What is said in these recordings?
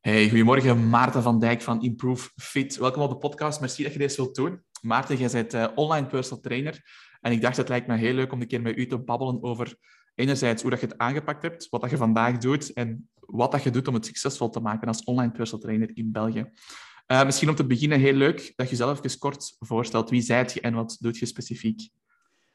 Hey, goedemorgen, Maarten van Dijk van Improve Fit. Welkom op de podcast. Merci dat je deze wilt doen. Maarten, jij bent uh, online personal trainer. En ik dacht, het lijkt me heel leuk om een keer met u te babbelen over enerzijds hoe dat je het aangepakt hebt, wat dat je vandaag doet en wat dat je doet om het succesvol te maken als online personal trainer in België. Uh, misschien om te beginnen heel leuk dat je zelf even kort voorstelt. Wie zijt je en wat doet je specifiek?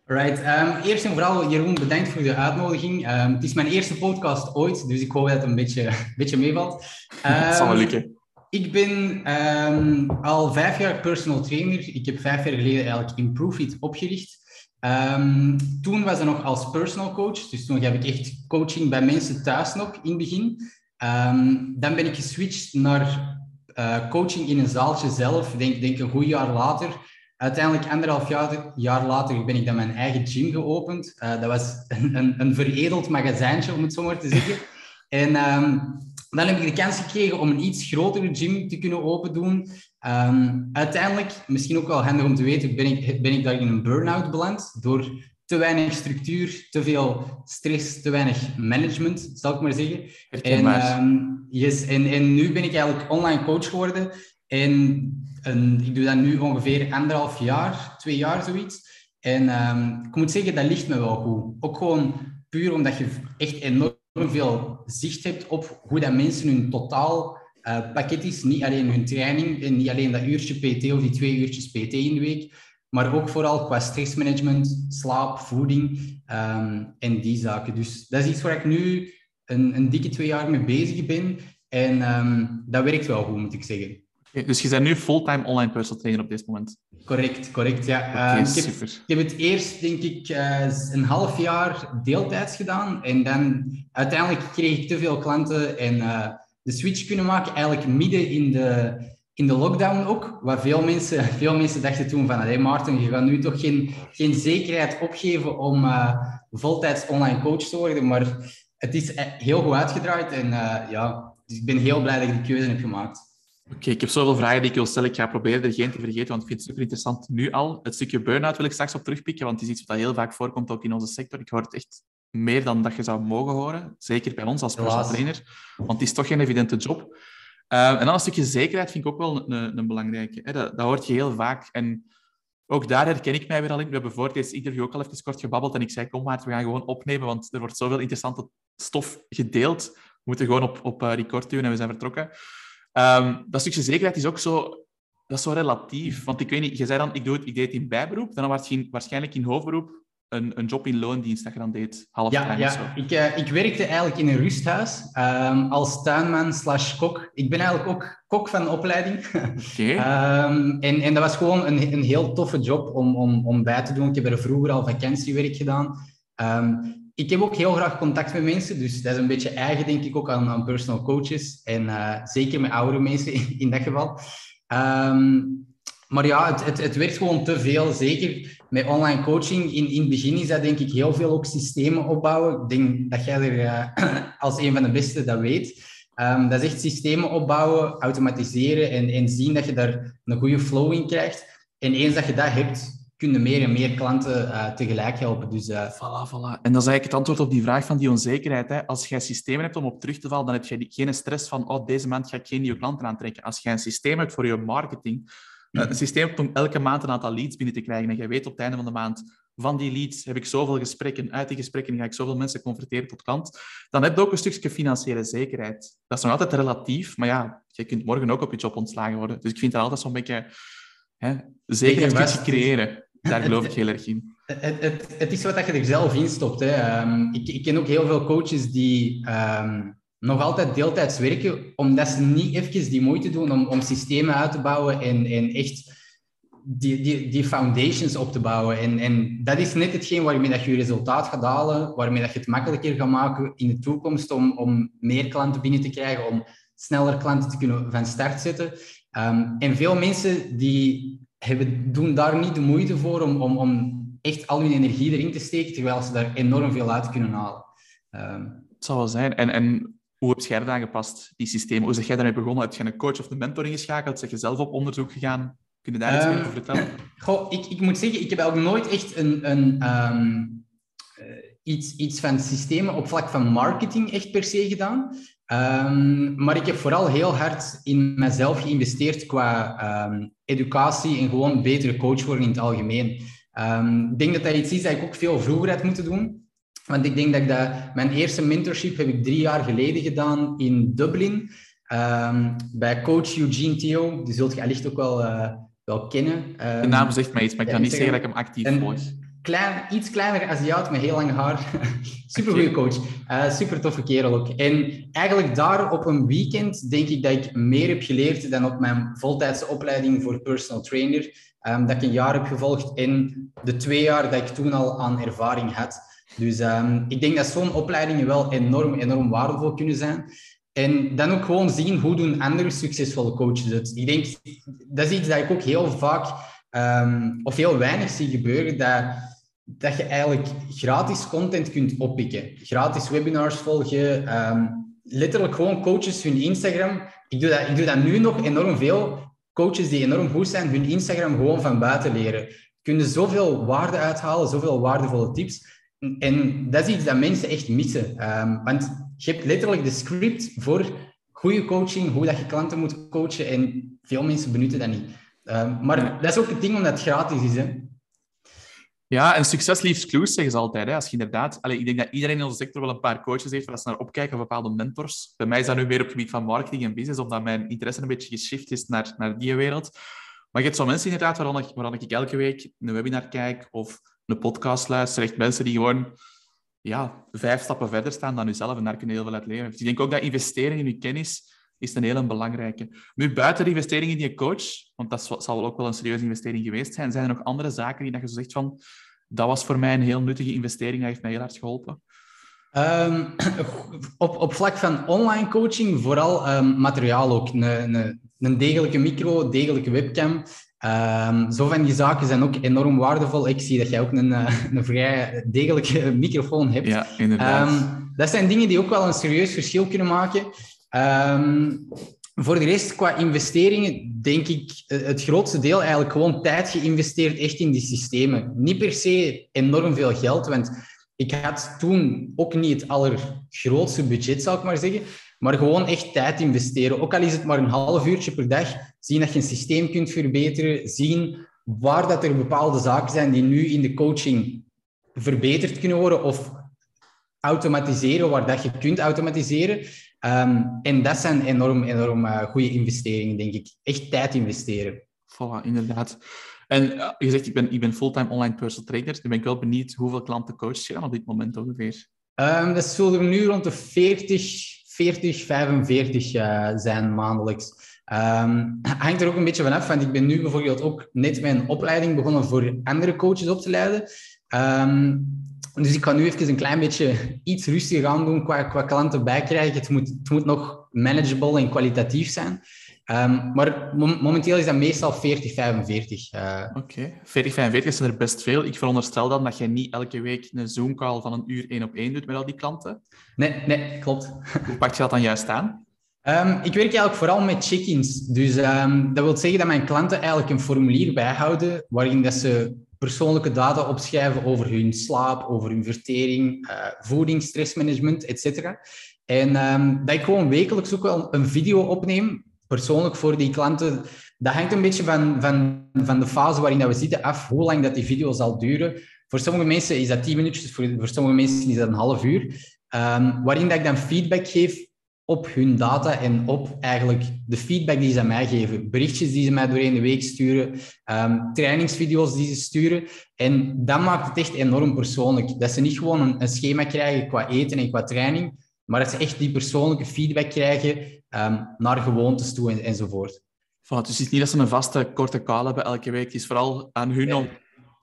Right. Um, eerst en vooral, Jeroen, bedankt voor de uitnodiging. Um, het is mijn eerste podcast ooit, dus ik hoop dat het een beetje, een beetje meevalt. Het zal wel ehm, lukken. Ik ben al vijf jaar personal trainer. Ik heb vijf jaar geleden eigenlijk Improve It opgericht. toen was het nog als personal coach, dus toen heb ik echt coaching bij mensen thuis nog in het begin. dan ben ik geswitcht naar uh, coaching in een zaaltje zelf, denk, denk een goed jaar later. Uiteindelijk, anderhalf jaar, jaar later, ben ik dan mijn eigen gym geopend. Uh, dat was een, een, een, veredeld magazijntje, om het zo maar te zeggen. En um, dan heb ik de kans gekregen om een iets grotere gym te kunnen open doen. Um, uiteindelijk, misschien ook wel handig om te weten, ben ik, ben ik daar in een burn-out beland. Door te weinig structuur, te veel stress, te weinig management, zal ik maar zeggen. En, um, yes, en, en nu ben ik eigenlijk online coach geworden. En ik doe dat nu ongeveer anderhalf jaar, twee jaar zoiets. En um, ik moet zeggen, dat ligt me wel goed. Ook gewoon puur omdat je echt enorm veel zicht hebt op hoe dat mensen hun totaal uh, pakket is. Niet alleen hun training en niet alleen dat uurtje PT of die twee uurtjes PT in de week, maar ook vooral qua stressmanagement, slaap, voeding um, en die zaken. Dus dat is iets waar ik nu een, een dikke twee jaar mee bezig ben. En um, dat werkt wel goed, moet ik zeggen dus je bent nu fulltime online personal trainer op dit moment? Correct, correct. Ja. Okay, uh, ik, heb, ik, heb, het eerst, denk ik, uh, een half jaar deeltijds gedaan. En dan uiteindelijk kreeg ik te veel klanten en uh, de switch kunnen maken, eigenlijk midden in de, in de lockdown ook. Waar veel mensen, veel mensen dachten toen van, hey Maarten, je gaat nu toch geen, geen zekerheid opgeven om voltijds online coach te worden. Maar het is heel goed uitgedraaid en ja, dus ik ben heel blij dat ik die keuze heb gemaakt. Oké, ik heb zoveel vragen die ik wil stellen. Ik ga proberen er geen te vergeten, want ik vind het super interessant nu al. Het stukje burn-out wil ik straks op terugpikken, want het is iets wat heel vaak voorkomt ook in onze sector. Ik hoor het echt meer dan dat je zou mogen horen. Zeker bij ons als personal trainer, want het is toch geen evidente job. Uh, en dan een stukje zekerheid vind ik ook wel een, een belangrijke. Hè? Dat, dat hoort je heel vaak. En ook daar herken ik mij weer al in. We hebben voor deze interview ook al even kort gebabbeld en ik zei, kom maar, we gaan gewoon opnemen, want er wordt zoveel interessante stof gedeeld. We moeten gewoon op, op uh, record duwen en we zijn vertrokken. Um, dat stukje zekerheid is ook zo, dat is zo relatief. Want ik weet niet, je zei dan, ik, doe het, ik deed het in bijberoep, dan was je waarschijnlijk in hoofdberoep een, een job in loondienst dat je dan deed, half ja, ja. Zo. Ik, uh, ik werkte eigenlijk in een rusthuis um, als tuinman slash kok. Ik ben eigenlijk ook kok van opleiding. Okay. um, en, en dat was gewoon een, een heel toffe job om, om, om bij te doen. Ik heb er vroeger al vakantiewerk gedaan. Um, ik heb ook heel graag contact met mensen, dus dat is een beetje eigen, denk ik, ook aan, personal coaches. En uh, zeker met oudere mensen in, dat geval. Um, maar ja, het, het, het werd gewoon te veel. Zeker met online coaching. In, in het begin is dat denk ik heel veel ook systemen opbouwen. Ik denk dat jij er uh, als een van de beste dat weet. Um, dat is echt systemen opbouwen, automatiseren en, en zien dat je daar een goede flow in krijgt. En eens dat je dat hebt, kunnen meer en meer klanten uh, tegelijk helpen. Dus, uh... voilà, voilà. En dat is eigenlijk het antwoord op die vraag van die onzekerheid. Hè. Als jij systemen hebt om op terug te vallen, dan heb je geen stress van oh, deze maand ga ik geen nieuwe klanten aantrekken. Als jij een systeem hebt voor je marketing, uh, een systeem hebt om elke maand een aantal leads binnen te krijgen en je weet op het einde van de maand van die leads heb ik zoveel gesprekken, uit die gesprekken ga ik zoveel mensen converteren tot klant, dan heb je ook een stukje financiële zekerheid. Dat is nog altijd relatief, maar ja, je kunt morgen ook op je job ontslagen worden. Dus ik vind dat altijd zo'n beetje hè, zekerheid creëren. Daar geloof ik heel erg in. Het, het, het, is wat je er zelf in stopt. Hè. Um, ik, ik, ken ook heel veel coaches die um, nog altijd deeltijds werken, omdat ze niet even die moeite doen om, om systemen uit te bouwen en, en echt die, die, die foundations op te bouwen. En, en dat is net hetgeen waarmee dat je je resultaat gaat halen, waarmee dat je het makkelijker gaat maken in de toekomst om, om meer klanten binnen te krijgen, om sneller klanten te kunnen van start zetten. Um, en veel mensen die hebben, doen daar niet de moeite voor om, om, om echt al hun energie erin te steken, terwijl ze daar enorm veel uit kunnen halen. Um, het zal wel zijn. En, en hoe heb jij dat aangepast, die systemen? Hoe zeg jij daarmee begonnen? Heb je een coach of een mentor ingeschakeld? Zeg je zelf op onderzoek gegaan? Kun je daar iets um, over vertellen? Goh, ik, ik moet zeggen, ik heb ook nooit echt een, een, um, iets, iets van systemen op vlak van marketing echt per se gedaan. Ehm, maar ik heb vooral heel hard in mezelf geïnvesteerd qua ehm, educatie en gewoon betere coach worden in het algemeen. Ehm, ik denk dat dat iets is dat ik ook veel vroeger had moeten doen. Want ik denk dat, ik dat mijn eerste mentorship heb ik drie jaar geleden gedaan in Dublin. bij coach Eugene Theo. Die zult je allicht ook wel, uh, wel kennen. de naam zegt mij iets, maar ik kan niet zeggen dat ik hem actief volg klein, iets kleiner Aziat met heel lang haar. super goede coach. Uh, super toffe kerel ook. En eigenlijk daar op een weekend denk ik dat ik meer heb geleerd dan op mijn voltijdse opleiding voor personal trainer. Um, dat ik een jaar heb gevolgd en de twee jaar dat ik toen al aan ervaring had. Dus um, ik denk dat zo'n opleidingen wel enorm, enorm waardevol kunnen zijn. En dan ook gewoon zien hoe doen andere succesvolle coaches het. Ik denk, dat is iets dat ik ook heel vaak um, of heel weinig zie gebeuren. Dat dat je eigenlijk gratis content kunt oppikken. Gratis webinars volgen. Um, letterlijk gewoon coaches hun Instagram. Ik doe, dat, ik doe dat nu nog enorm veel. Coaches die enorm goed zijn, hun Instagram gewoon van buiten leren. Kunnen zoveel waarde uithalen, zoveel waardevolle tips. En dat is iets dat mensen echt missen. Um, want je hebt letterlijk de script voor goede coaching, hoe dat je klanten moet coachen. En veel mensen benutten dat niet. Um, maar dat is ook het ding omdat het gratis is. Hè. Ja, en succes leaves clues, zeggen ze altijd. Hè. Als je inderdaad... Ik denk dat iedereen in onze sector wel een paar coaches heeft waar ze naar opkijken, bepaalde mentors. Bij mij is dat nu meer op het gebied van marketing en business, omdat mijn interesse een beetje geshift is naar, naar die wereld. Maar je hebt zo mensen inderdaad waaraan ik, ik elke week een webinar kijk of een podcast luister. Echt mensen die gewoon ja, vijf stappen verder staan dan jezelf en daar kunnen heel veel uit leren. Dus ik denk ook dat investeren in je kennis is een hele belangrijke. Nu, buiten de investeringen in je coach, want dat zal ook wel een serieuze investering geweest zijn, zijn er nog andere zaken die dat je zo zegt van dat was voor mij een heel nuttige investering, dat heeft mij heel hard geholpen? Um, op, op vlak van online coaching vooral um, materiaal ook. Een, een, een, degelijke micro, degelijke webcam. Um, zo van die zaken zijn ook enorm waardevol. Ik zie dat jij ook een, eh, een vrij degelijke microfoon hebt. Ja, inderdaad. dat zijn dingen die ook wel een serieus verschil kunnen maken. Voor de rest, qua investeringen, denk ik eh, het grootste deel eigenlijk gewoon tijd geïnvesteerd echt in die systemen. Niet per se enorm veel geld, want ik had toen ook niet het allergrootste budget, zou ik maar zeggen. Maar gewoon echt tijd investeren. Ook al is het maar een half uurtje per dag. Zien dat je een systeem kunt verbeteren. Zien waar dat er bepaalde zaken zijn die nu in de coaching verbeterd kunnen worden. Of automatiseren waar dat je kunt automatiseren. Ehm, en dat zijn enorm, enorm uh, goede investeringen, denk ik. Echt tijd investeren. Voilà, inderdaad. En uh, je zegt, ik ben, ik ben fulltime online personal trainer. Nu ben ik wel benieuwd hoeveel klanten coach je dan op dit moment ongeveer? Um, dat zullen nu rond de 40, 40 45 uh, zijn maandelijks. Um, hangt er ook een beetje vanaf, want ik ben nu bijvoorbeeld ook net mijn opleiding begonnen voor andere coaches op te leiden. Um, dus ik ga nu even een klein beetje iets rustiger aan doen qua, qua klanten bijkrijgen. Het moet, het moet nog manageable en kwalitatief zijn. Um, maar momenteel is dat meestal 40, 45. Uh... Oké, okay. 40, 45 zijn er best veel. Ik veronderstel dan dat je niet elke week een Zoom-call van een uur één op één doet met al die klanten. Nee, nee klopt. Hoe pak je dat dan juist aan? Um, ik werk eigenlijk vooral met check-ins. Dus um, dat wil zeggen dat mijn klanten eigenlijk een formulier bijhouden waarin dat ze persoonlijke data opschrijven over hun slaap, over hun vertering, uh, voeding, stressmanagement, etc. En um, dat ik gewoon wekelijks ook wel een video opneem, persoonlijk voor die klanten. Dat hangt een beetje van, van, van de fase waarin dat we zitten af, hoe lang dat die video zal duren. Voor sommige mensen is dat 10 minuutjes, voor, voor sommige mensen is dat een half uur. Um, waarin dat ik dan feedback geef op hun data en op eigenlijk de feedback die ze aan mij geven. Berichtjes die ze mij doorheen de week sturen, um, trainingsvideo's die ze sturen. En dat maakt het echt enorm persoonlijk. Dat ze niet gewoon een, een schema krijgen qua eten en qua training, maar dat ze echt die persoonlijke feedback krijgen um, naar gewoontes toe en, enzovoort. Voilà, dus het is niet dat ze een vaste korte call hebben elke week. Het is vooral aan hun om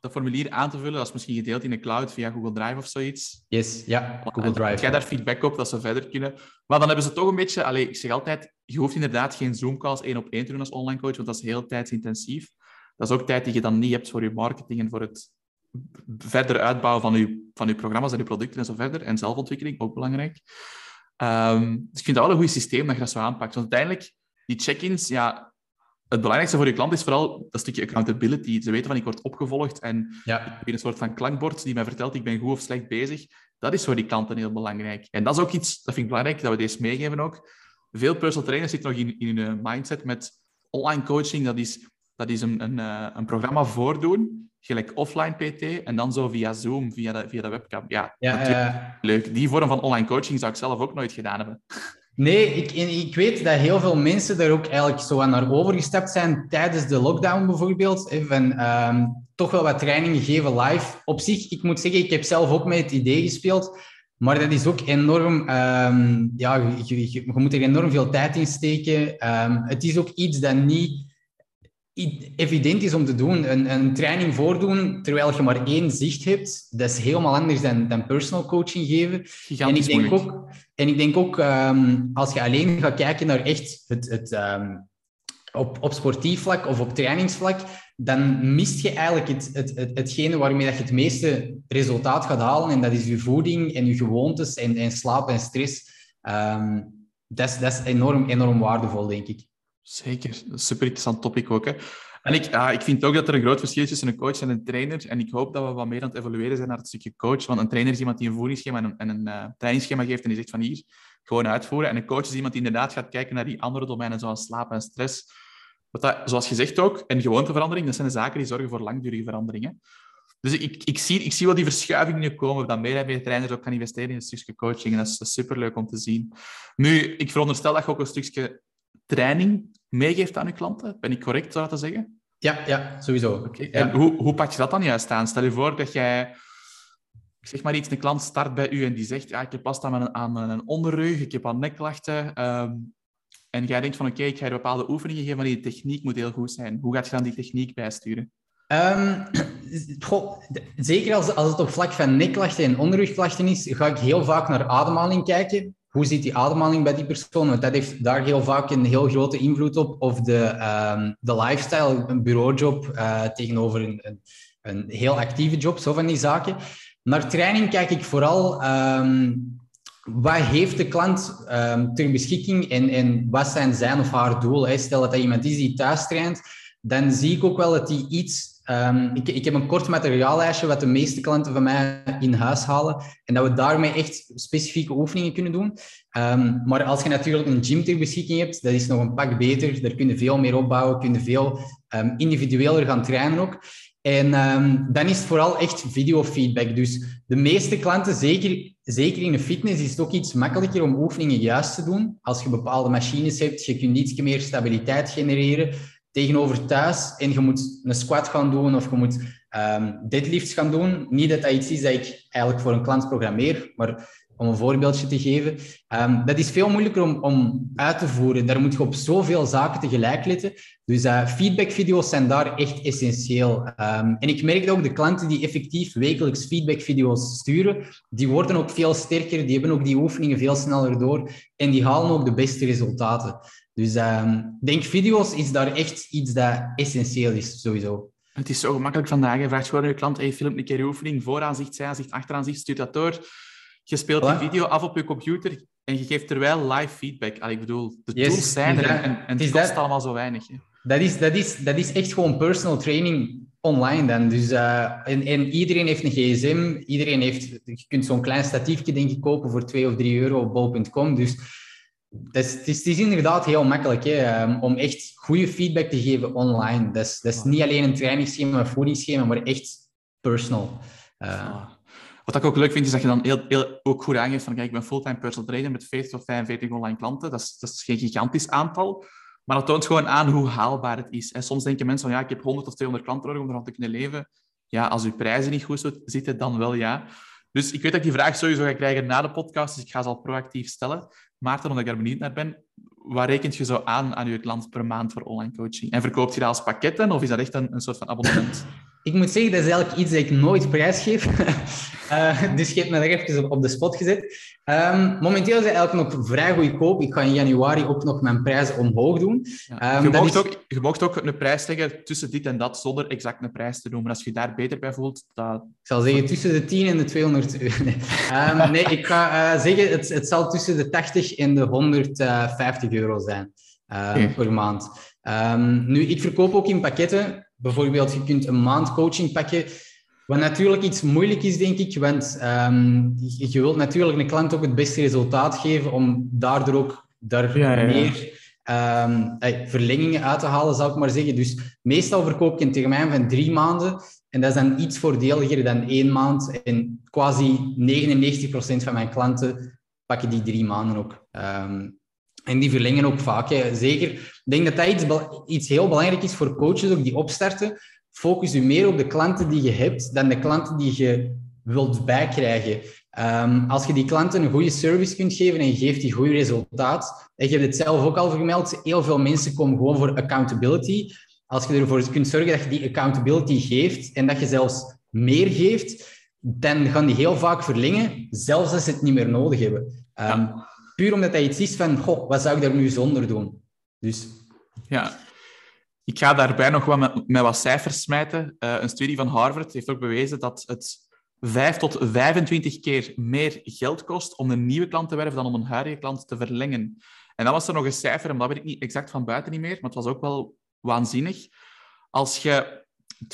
dat formulier aan te vullen. Dat is misschien gedeeld in de cloud via Google Drive of zoiets. Yes, ja, Google Drive. Heb jij daar feedback op dat ze verder kunnen? Maar dan hebben ze toch een beetje... Allez, ik zeg altijd, je hoeft inderdaad geen Zoom-calls één op één te doen als online coach, want dat is heel tijdsintensief. Dat is ook tijd die je dan niet hebt voor je marketing en voor het verder uitbouwen van je, van je programma's en je producten en zo verder. En zelfontwikkeling, ook belangrijk. Um, dus ik vind dat wel een goed systeem dat je dat zo aanpakt. Want uiteindelijk, die check-ins, ja, het belangrijkste voor je klant is vooral dat stukje accountability. Ze weten van ik word opgevolgd en ja. ik heb een soort van klankbord die mij vertelt ik ben goed of slecht bezig. Dat is voor die klanten heel belangrijk. En dat is ook iets, dat vind ik belangrijk, dat we deze meegeven ook. Veel personal trainers zitten nog in, in hun mindset met online coaching, dat is, dat is een, een, eh, een programma voordoen, gelijk offline PT, en dan zo via Zoom, via de, via de webcam. Ja, ja leuk. Die vorm van online coaching zou ik zelf ook nooit gedaan hebben. Nee, ik, ik weet dat heel veel mensen daar ook eigenlijk zo aan naar overgestapt zijn tijdens de lockdown bijvoorbeeld. Van, ehm, toch wel wat trainingen geven live. Op zich, ik moet zeggen, ik heb zelf ook met het idee gespeeld. Maar dat is ook enorm, um, ja, je, je, moet er enorm veel tijd in steken. Um, het is ook iets dat niet evident is om te doen. Een, een, training voordoen terwijl je maar één zicht hebt, dat is helemaal anders dan, dan personal coaching geven. En ik, denk ook, en ik denk ook, um, als je alleen gaat kijken naar echt het, het um, op, op sportief vlak of op trainingsvlak, dan mist je eigenlijk het, het, het, hetgene waarmee dat je het meeste resultaat gaat halen. En dat is je voeding en je gewoontes en, en slaap en stress. Um, dat, is, dat is enorm, enorm waardevol, denk ik. Zeker, super interessant topic ook. Hè. En ik, ja, ik vind ook dat er een groot verschil is tussen een coach en een trainer. En ik hoop dat we wat meer aan het evolueren zijn naar het stukje coach. Want een trainer is iemand die een voedingsschema en een, en uh, trainingsschema geeft en die zegt van hier, gewoon uitvoeren. En een coach is iemand die inderdaad gaat kijken naar die andere domeinen, zoals slaap en stress. Wat dat, zoals gezegd ook, en gewoonteverandering, dat zijn de zaken die zorgen voor langdurige veranderingen. Dus ik, ik, zie, ik zie wel die verschuiving nu komen, dat meer en meer trainers ook gaan investeren in een stukje coaching. En dat is, dat is superleuk om te zien. Nu, ik veronderstel dat je ook een stukje training meegeeft aan je klanten. Ben ik correct, dat te zeggen? Ja, ja sowieso. Okay. En hoe, hoe pak je dat dan juist aan? Stel je voor dat jij, ik zeg maar iets, een klant start bij u en die zegt, ja, ik heb last aan mijn, aan mijn onderrug, ik heb al nekklachten. Um, en jij denkt van, oké, ik ga je bepaalde oefeningen geven, maar die techniek moet heel goed zijn. Hoe gaat je dan die techniek bijsturen? Um, zeker als, als het op vlak van nekklachten en onderrugklachten is, ga ik heel vaak naar ademhaling kijken hoe zit die ademhaling bij die persoon? Want dat heeft daar heel vaak een heel grote invloed op. Of de, um, de lifestyle, een bureaujob uh, tegenover een, een, een, heel actieve job, zo van die zaken. Naar training kijk ik vooral um, wat heeft de klant um, ter beschikking en, en wat zijn zijn of haar doelen. Stel dat dat iemand is die thuis traint, dan zie ik ook wel dat die iets Um, ik, ik, heb een kort materiaallijstje wat de meeste klanten van mij in huis halen. En dat we daarmee echt specifieke oefeningen kunnen doen. Um, maar als je natuurlijk een gym ter beschikking hebt, dat is nog een pak beter. Daar kun je veel meer opbouwen, kun je veel um, individueler gaan trainen ook. En dan is het vooral echt videofeedback. Dus de meeste klanten, zeker, zeker in de fitness, is het ook iets makkelijker om oefeningen juist te doen. Als je bepaalde machines hebt, je kunt iets meer stabiliteit genereren tegenover thuis en je moet een squat gaan doen of je moet um, deadlifts gaan doen. Niet dat dat iets is dat ik eigenlijk voor een klant programmeer, maar om een voorbeeldje te geven. Um, dat is veel moeilijker om, om uit te voeren. Daar moet je op zoveel zaken tegelijk letten. Dus uh, feedbackvideo's zijn daar echt essentieel. Um, en ik merk dat ook de klanten die effectief wekelijks feedbackvideo's sturen, die worden ook veel sterker, die hebben ook die oefeningen veel sneller door en die halen ook de beste resultaten. Dus um, denk video's is daar echt iets dat essentieel is, sowieso. Het is zo gemakkelijk vandaag. Je vraagt gewoon aan je klant, hey, film een keer je oefening, vooraanzicht, zijaanzicht, achteraanzicht, stuur dat door. Je speelt die video af op je computer en je geeft terwijl live feedback. Allee, ik bedoel, de tools zijn er en, en het, kost allemaal zo weinig. Dat, is, dat, is, dat is echt gewoon personal training online dan. Dus, uh, en, en, iedereen heeft een gsm. Iedereen heeft... Je kunt zo'n klein statiefje, denk ik, kopen voor 2 of 3 euro op bol.com. Dus is, het, is, het is inderdaad heel makkelijk hè, ehm, om echt goede feedback te geven online. Dat is, dat is niet alleen een trainingsschema, een voedingsschema, maar echt personal. Uh, wat ik ook leuk vind, is dat je dan heel, heel ook goed aangeeft van kijk, ik ben fulltime personal trainer met 40 tot 45 online klanten. Dat is, dat is geen gigantisch aantal, maar dat toont gewoon aan hoe haalbaar het is. En soms denken mensen van ja, ik heb 100 of 200 klanten nodig om ervan te kunnen leven. Ja, als uw prijzen niet goed zitten, dan wel ja. Dus ik weet dat ik die vraag sowieso ga krijgen na de podcast, dus ik ga ze al proactief stellen. Maarten, omdat ik daar benieuwd naar ben, wat rekent je zo aan aan je klant per maand voor online coaching? En verkoopt je dat als pakketten of is dat echt een, een soort van abonnement? Ik moet zeggen, dat is eigenlijk iets dat ik nooit prijsgeef. uh, dus je hebt me daar even op, de spot gezet. Um, momenteel is het eigenlijk nog vrij goedkoop. Ik ga in januari ook nog mijn prijzen omhoog doen. Ja. Um, je, mocht is... ook, je mocht ook een prijs leggen tussen dit en dat, zonder exact een prijs te noemen. Als je daar beter bij voelt, dat... Ik zal zeggen tussen de 10 en de 200 euro. Nee, um, nee ik ga uh, zeggen, het, het zal tussen de 80 en de 150 euro zijn. Okay. per maand. Ehm, nu, ik verkoop ook in pakketten. Bijvoorbeeld, je kunt een maand coaching pakken. Wat natuurlijk iets moeilijk is, denk ik, want ehm, je, wilt natuurlijk een klant ook het beste resultaat geven om daardoor ook daar meer um, verlengingen uit te halen, zou ik maar zeggen. Dus meestal verkoop ik een termijn van drie maanden. En dat is dan iets voordeliger dan één maand. En quasi 99% van mijn klanten pakken die drie maanden ook. Um, en die verlengen ook vaak. Zeker. Ik denk dat dat iets, iets heel belangrijk is voor coaches ook die opstarten. Focus je meer op de klanten die je hebt dan de klanten die je wilt bijkrijgen. Um, als je die klanten een goede service kunt geven en je geeft die goede resultaat, en je hebt het zelf ook al vermeld, heel veel mensen komen gewoon voor accountability. Als je ervoor kunt zorgen dat je die accountability geeft en dat je zelfs meer geeft, dan gaan die heel vaak verlengen, zelfs als ze het niet meer nodig hebben. Um, Puur omdat hij iets is van, goh, wat zou ik daar nu zonder doen? Dus... Ja, ik ga daarbij nog wat met, met wat cijfers smijten. Uh, een studie van Harvard heeft ook bewezen dat het 5 tot 25 keer meer geld kost om een nieuwe klant te werven dan om een huidige klant te verlengen. En dan was er nog een cijfer, en dat weet ik niet exact van buiten niet meer, maar het was ook wel waanzinnig. Als je 20%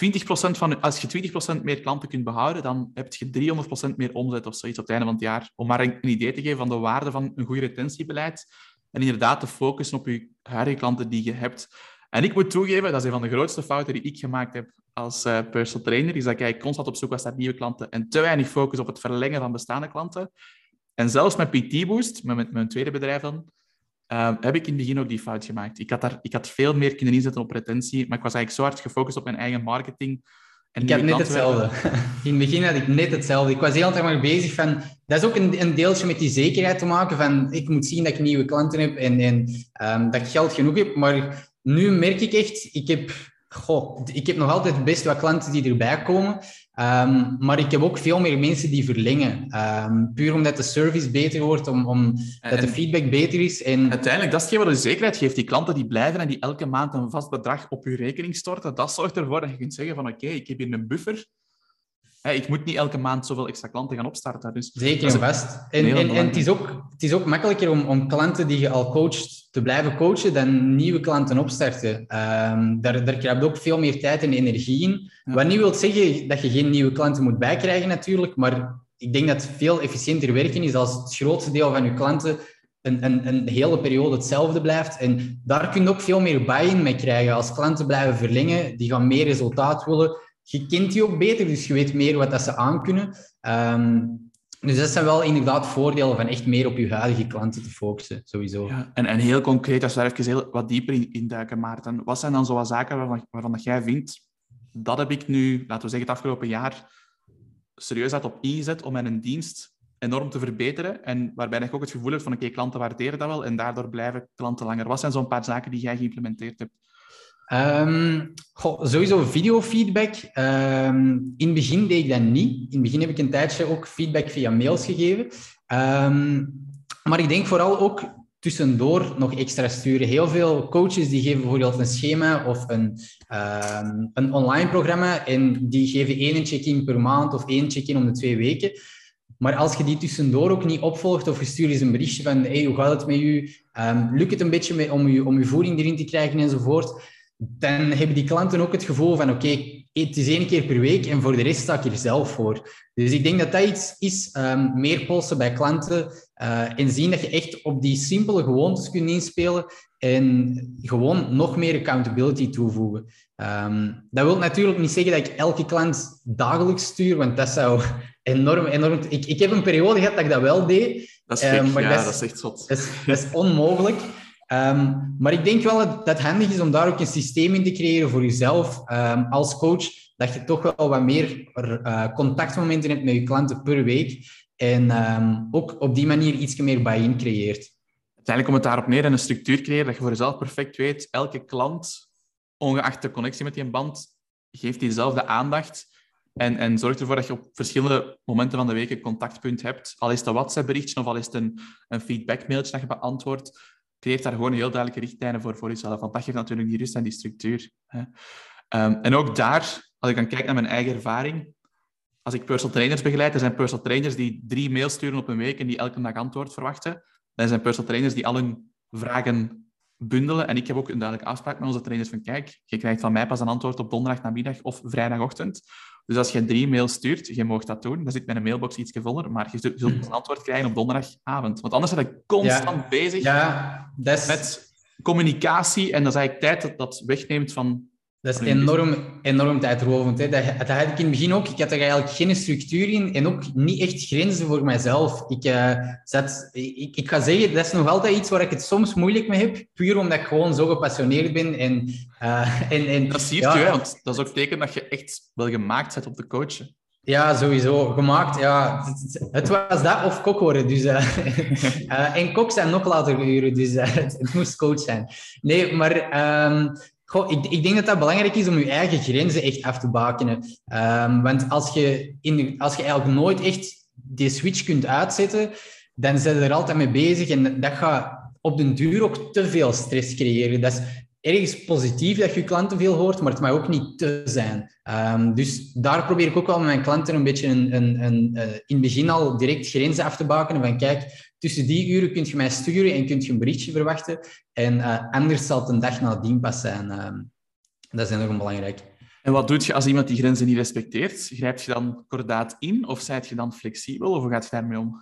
van, als je 20% meer klanten kunt behouden, dan heb je 300% meer omzet of zoiets op het einde van het jaar. Om maar een, idee te geven van de waarde van een goed retentiebeleid. En inderdaad te focussen op je huidige klanten die je hebt. En ik moet toegeven, dat is een van de grootste fouten die ik gemaakt heb als uh, personal trainer, is dat ik constant op zoek was naar nieuwe klanten en te weinig focus op het verlengen van bestaande klanten. En zelfs met PT Boost, met mijn tweede bedrijf dan, uh, heb ik in het begin ook die fout gemaakt. Ik had, daar, ik had veel meer kunnen inzetten op retentie, maar ik was eigenlijk zo hard gefocust op mijn eigen marketing. En ik heb net hetzelfde. In het begin had ik net hetzelfde. Ik was heel erg maar bezig van... Dat is ook een, een, deeltje met die zekerheid te maken van... Ik moet zien dat ik nieuwe klanten heb en, en um, dat ik geld genoeg heb. Maar nu merk ik echt... Ik heb goh, ik heb nog altijd best wat klanten die erbij komen. Um, maar ik heb ook veel meer mensen die verlengen. Um, puur omdat de service beter wordt, om, om, dat de feedback beter is. En... Uiteindelijk, dat is hetgeen wat de zekerheid geeft. Die klanten die blijven en die elke maand een vast bedrag op je rekening storten, dat zorgt ervoor dat je kunt zeggen van oké, ik heb hier een buffer ik moet niet elke maand zoveel extra klanten gaan opstarten. Dus Zeker en vast. En, en, en, het, is ook, het is ook makkelijker om, om klanten die je al coacht te blijven coachen dan nieuwe klanten opstarten. Um, daar, daar krijg je ook veel meer tijd en energie in. Wat niet wil zeggen dat je geen nieuwe klanten moet bijkrijgen natuurlijk, maar ik denk dat het veel efficiënter werken is als het grootste deel van je klanten een, een, een hele periode hetzelfde blijft. En daar kun je ook veel meer buy-in mee krijgen. Als klanten blijven verlengen, die gaan meer resultaat willen je kent die ook beter, dus je weet meer wat dat ze aankunnen. Um, dus dat zijn wel inderdaad voordelen van echt meer op je huidige klanten te focussen, sowieso. Ja, en, en heel concreet, als we daar even heel, wat dieper in, duiken, Maarten. Wat zijn dan zo'n zaken waarvan, waarvan dat jij vindt, dat heb ik nu, laten we zeggen, het afgelopen jaar serieus uit op ingezet om mijn dienst enorm te verbeteren. En waarbij ik ook het gevoel heb van, oké, klanten waarderen dat wel en daardoor blijven klanten langer. Wat zijn zo'n paar zaken die jij geïmplementeerd hebt? Um, sowieso videofeedback. Um, in het begin deed ik dat niet. In het begin heb ik een tijdje ook feedback via mails gegeven. Um, maar ik denk vooral ook tussendoor nog extra sturen. Heel veel coaches die geven bijvoorbeeld een schema of een, een online programma en die geven één check-in per maand of één check-in om de twee weken. Maar als je die tussendoor ook niet opvolgt of je stuurt eens een berichtje van hey, hoe gaat het met u? lukt het een beetje om, je, om je voeding erin te krijgen enzovoort? Dan hebben die klanten ook het gevoel van oké, het is één keer per week en voor de rest sta ik er zelf voor. Dus ik denk dat dat iets is, um, meer polsen bij klanten uh, en zien dat je echt op die simpele gewoontes kunt inspelen en gewoon nog meer accountability toevoegen. Um, dat wil natuurlijk niet zeggen dat ik elke klant dagelijks stuur, want dat zou enorm, enorm... Ik, ik heb een periode gehad dat ik dat wel deed. Dat is, um, maar ja, dat is, echt zot. Dat is, dat is onmogelijk. Um, maar ik denk wel dat het handig is om daar ook een systeem in te creëren voor jezelf um, als coach, dat je toch wel wat meer uh, contactmomenten hebt met je klanten per week en um, ook op die manier iets meer buy-in creëert. Uiteindelijk komt het daarop neer en een structuur creëren dat je voor jezelf perfect weet, elke klant, ongeacht de connectie met die band, geeft diezelfde aandacht en, en zorgt ervoor dat je op verschillende momenten van de week een contactpunt hebt. Al is het een WhatsApp-berichtje of al is het een, een feedback-mailtje dat je beantwoordt creëert daar gewoon heel duidelijke richtlijnen voor voor jezelf. Want dat geeft natuurlijk die rust en die structuur. Hè. Um, en ook daar, als ik dan kijk naar mijn eigen ervaring, als ik personal trainers begeleid, er zijn personal trainers die drie mails sturen op een week en die elke dag antwoord verwachten. Er zijn personal trainers die al hun vragen bundelen. En ik heb ook een duidelijke afspraak met onze trainers van kijk, je krijgt van mij pas een antwoord op donderdag namiddag of vrijdagochtend. Dus als je drie mails stuurt, je mag dat doen. Dan zit mijn mailbox iets voller, maar je zult een antwoord krijgen op donderdagavond. Want anders ben ik constant bezig ja, met communicatie. En dan is eigenlijk tijd dat dat wegneemt van dat is enorm, enorm tijdrovend. Hè. Dat, dat, had ik in het begin ook. Ik had er eigenlijk geen structuur in en ook niet echt grenzen voor mijzelf. Ik, uh, zat, ik, ik ga zeggen, dat is nog altijd iets waar ik het soms moeilijk mee heb. Puur omdat ik gewoon zo gepassioneerd ben. En, uh, en, en, dat zie je, ja, want dat is ook teken dat je echt wel gemaakt bent op de coachen. Ja, sowieso. Gemaakt, ja. Het was dat of kok worden. Dus, uh, uh, en kok zijn nog later uren, dus uh, het, het, moest coach zijn. Nee, maar um, Ik, ik, denk dat dat belangrijk is om je eigen grenzen echt af te bakenen. Um, want als je, in, als je eigenlijk nooit echt die switch kunt uitzetten, dan zijn je er altijd mee bezig en dat gaat op den duur ook te veel stress creëren. Dat ergens positief dat je klanten veel hoort, maar het mag ook niet te zijn. Um, dus daar probeer ik ook wel met mijn klanten een beetje een, een, een, uh, in het begin al direct grenzen af te bakenen. Van kijk, tussen die uren kun je mij sturen en kun je een berichtje verwachten. En uh, anders zal het een dag nadien pas zijn. Uh, dat is enorm belangrijk. En wat doe je als iemand die grenzen niet respecteert? Grijp je dan kordaat in of zijt je dan flexibel of gaat je daarmee om?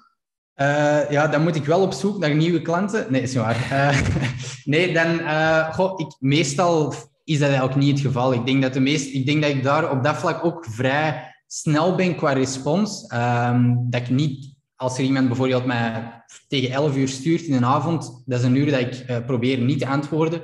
Uh, ja, dan moet ik wel op zoek naar nieuwe klanten. Nee, is waar. Uh, nee, dan... Uh, goh, ik, meestal is dat eigenlijk niet het geval. Ik denk dat, de meest, ik denk dat ik daar op dat vlak ook vrij snel ben qua respons. Um, dat ik niet... Als er iemand bijvoorbeeld mij tegen 11 uur stuurt in een avond, dat is een uur dat ik probeer niet te antwoorden,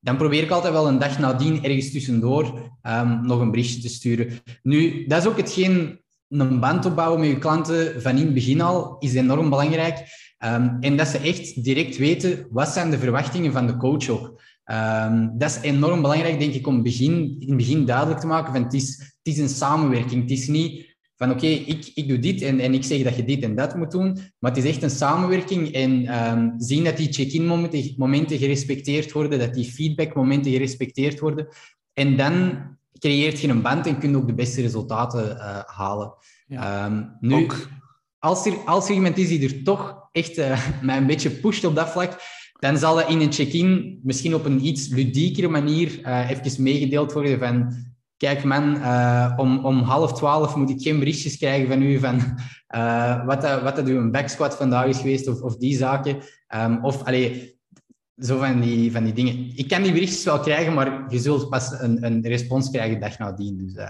dan probeer ik altijd wel een dag nadien ergens tussendoor um, nog een berichtje te sturen. Nu, dat is ook hetgeen een band opbouwen met je klanten van in het begin al is enorm belangrijk. Um, en dat ze echt direct weten wat zijn de verwachtingen van de coach ook. Um, dat is enorm belangrijk, denk ik, om begin, in het begin duidelijk te maken van het is, het is een samenwerking. Het is niet van oké, ik, ik doe dit en, en ik zeg dat je dit en dat moet doen, maar het is echt een samenwerking en um, zien dat die check-in momenten, momenten gerespecteerd worden, dat die feedback momenten gerespecteerd worden. En dan creëert je een band en kun je ook de beste resultaten uh, halen. Ja. Um, nu, als, er, als er iemand is die er toch echt uh, mij een beetje pusht op dat vlak, dan zal dat in een check-in misschien op een iets ludiekere manier uh, even meegedeeld worden van kijk man, om, om half twaalf moet ik geen berichtjes krijgen van u van wat, dat, wat dat uw backsquat vandaag is geweest of, of die zaken. Um, of allee, zo van die, van die dingen. Ik kan die berichtjes wel krijgen, maar je zult pas een, een respons krijgen dag nadien. Dus, uh...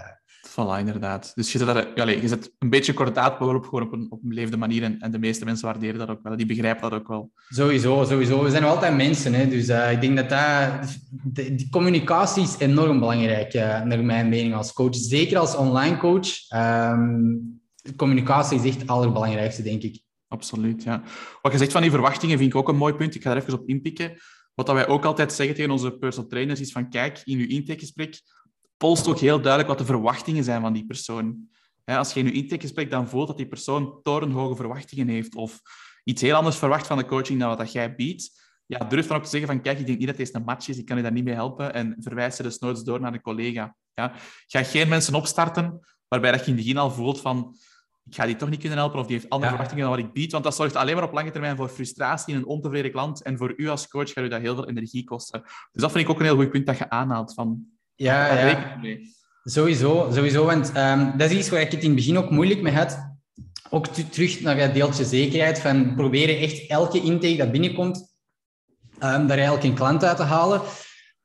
Voilà, inderdaad. Dus je zet, allez, je zet een beetje kordaat op, gewoon op een, op een leefde manier. En, en, de meeste mensen waarderen dat ook wel. Die begrijpen dat ook wel. Sowieso, sowieso. We zijn altijd mensen. Hè? Dus uh, ik denk dat, dat de, die communicatie is enorm belangrijk, uh, naar mijn mening als coach. Zeker als online coach. Um, communicatie is echt het allerbelangrijkste, denk ik. Absoluut, ja. Wat je zegt van die verwachtingen vind ik ook een mooi punt. Ik ga er even op inpikken. Wat dat wij ook altijd zeggen tegen onze personal trainers is van kijk, in uw intakegesprek polst ook heel duidelijk wat de verwachtingen zijn van die persoon. als je in je intakegesprek dan voelt dat die persoon torenhoge verwachtingen heeft of iets heel anders verwacht van de coaching dan wat dat jij biedt, ja, durf dan ook te zeggen van kijk, ik denk niet dat deze een match is, ik kan je daar niet mee helpen en verwijs ze dus nooit door naar een collega. Ja. Ga geen mensen opstarten waarbij dat je in het begin al voelt van ik ga die toch niet kunnen helpen of die heeft andere verwachtingen dan wat ik bied. Want dat zorgt alleen maar op lange termijn voor frustratie en een ontevreden klant. En voor u als coach gaat u dat heel veel energie kosten. Dus dat vind ik ook een heel goed punt dat je aanhaalt. Van, ja, ja. Sowieso, sowieso. Want um, dat is iets waar ik het in het begin ook moeilijk mee had. Ook terug naar dat deeltje zekerheid. Van proberen echt elke intake dat binnenkomt, um, daar eigenlijk een klant uit te halen.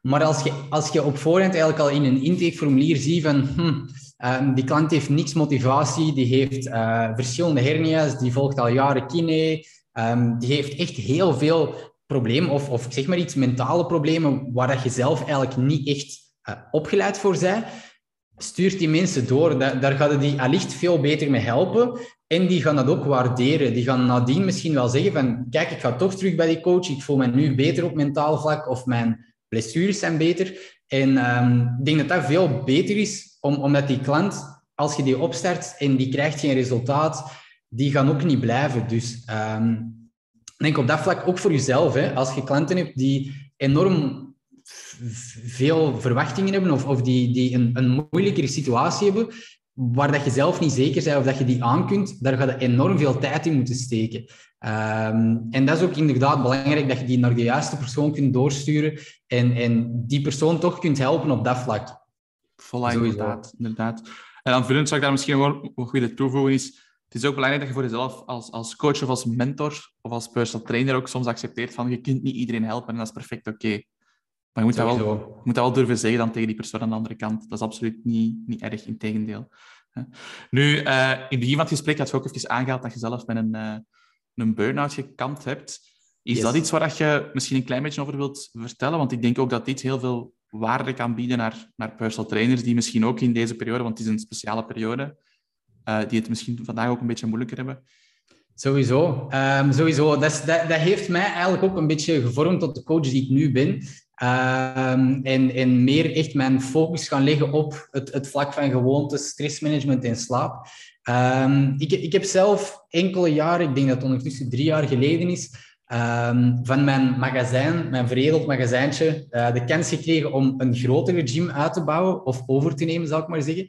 Maar als je, als je op voorhand eigenlijk al in een intakeformulier ziet van... Hm, Um, die klant heeft niks motivatie, die heeft uh, verschillende hernia's, die volgt al jaren kine, um, die heeft echt heel veel problemen, of, of zeg maar iets mentale problemen, waar dat je zelf eigenlijk niet echt uh, opgeleid voor bent. Stuurt die mensen door, daar, daar gaat die allicht veel beter mee helpen. En die gaan dat ook waarderen. Die gaan nadien misschien wel zeggen van, kijk, ik ga toch terug bij die coach, ik voel me nu beter op mentaal vlak, of mijn blessures zijn beter. En um, ik denk dat dat veel beter is om, omdat die klant, als je die opstart en die krijgt geen resultaat, die gaan ook niet blijven. Dus um, denk op dat vlak ook voor jezelf. Hè, als je klanten hebt die enorm veel verwachtingen hebben of, of die, die een, een moeilijkere situatie hebben, waar dat je zelf niet zeker bent of dat je die aan kunt, daar ga je enorm veel tijd in moeten steken. Ehm, en dat is ook inderdaad belangrijk, dat je die naar de juiste persoon kunt doorsturen en, en die persoon toch kunt helpen op dat vlak. Voilà, inderdaad, inderdaad. En dan vullend zou ik daar misschien wel nog willen toevoegen is, het is ook belangrijk dat je voor jezelf als, als coach of als mentor of als personal trainer ook soms accepteert van je kunt niet iedereen helpen en dat is perfect oké. Maar je moet, dat wel, je moet dat wel durven zeggen dan tegen die persoon aan de andere kant. Dat is absoluut niet, niet erg, in tegendeel. Nu, uh, in het begin van het gesprek had je ook even aangehaald dat je zelf met een, uh, een burn-out gekampt hebt. Is dat iets waar je misschien een klein beetje over wilt vertellen? Want ik denk ook dat dit heel veel waarde kan bieden naar, naar personal trainers die misschien ook in deze periode, want het is een speciale periode, uh, die het misschien vandaag ook een beetje moeilijker hebben. Sowieso. Um, sowieso. Dat, dat, dat, heeft mij eigenlijk ook een beetje gevormd tot de coach die ik nu ben. Um, en, en meer echt mijn focus gaan leggen op het, het vlak van gewoontes, stressmanagement en slaap. Um, ik, ik heb zelf enkele jaren, ik denk dat het ondertussen drie jaar geleden is, um, van mijn magazijn, mijn veredeld magazijntje, uh, de kans gekregen om een grotere gym uit te bouwen of over te nemen, zal ik maar zeggen.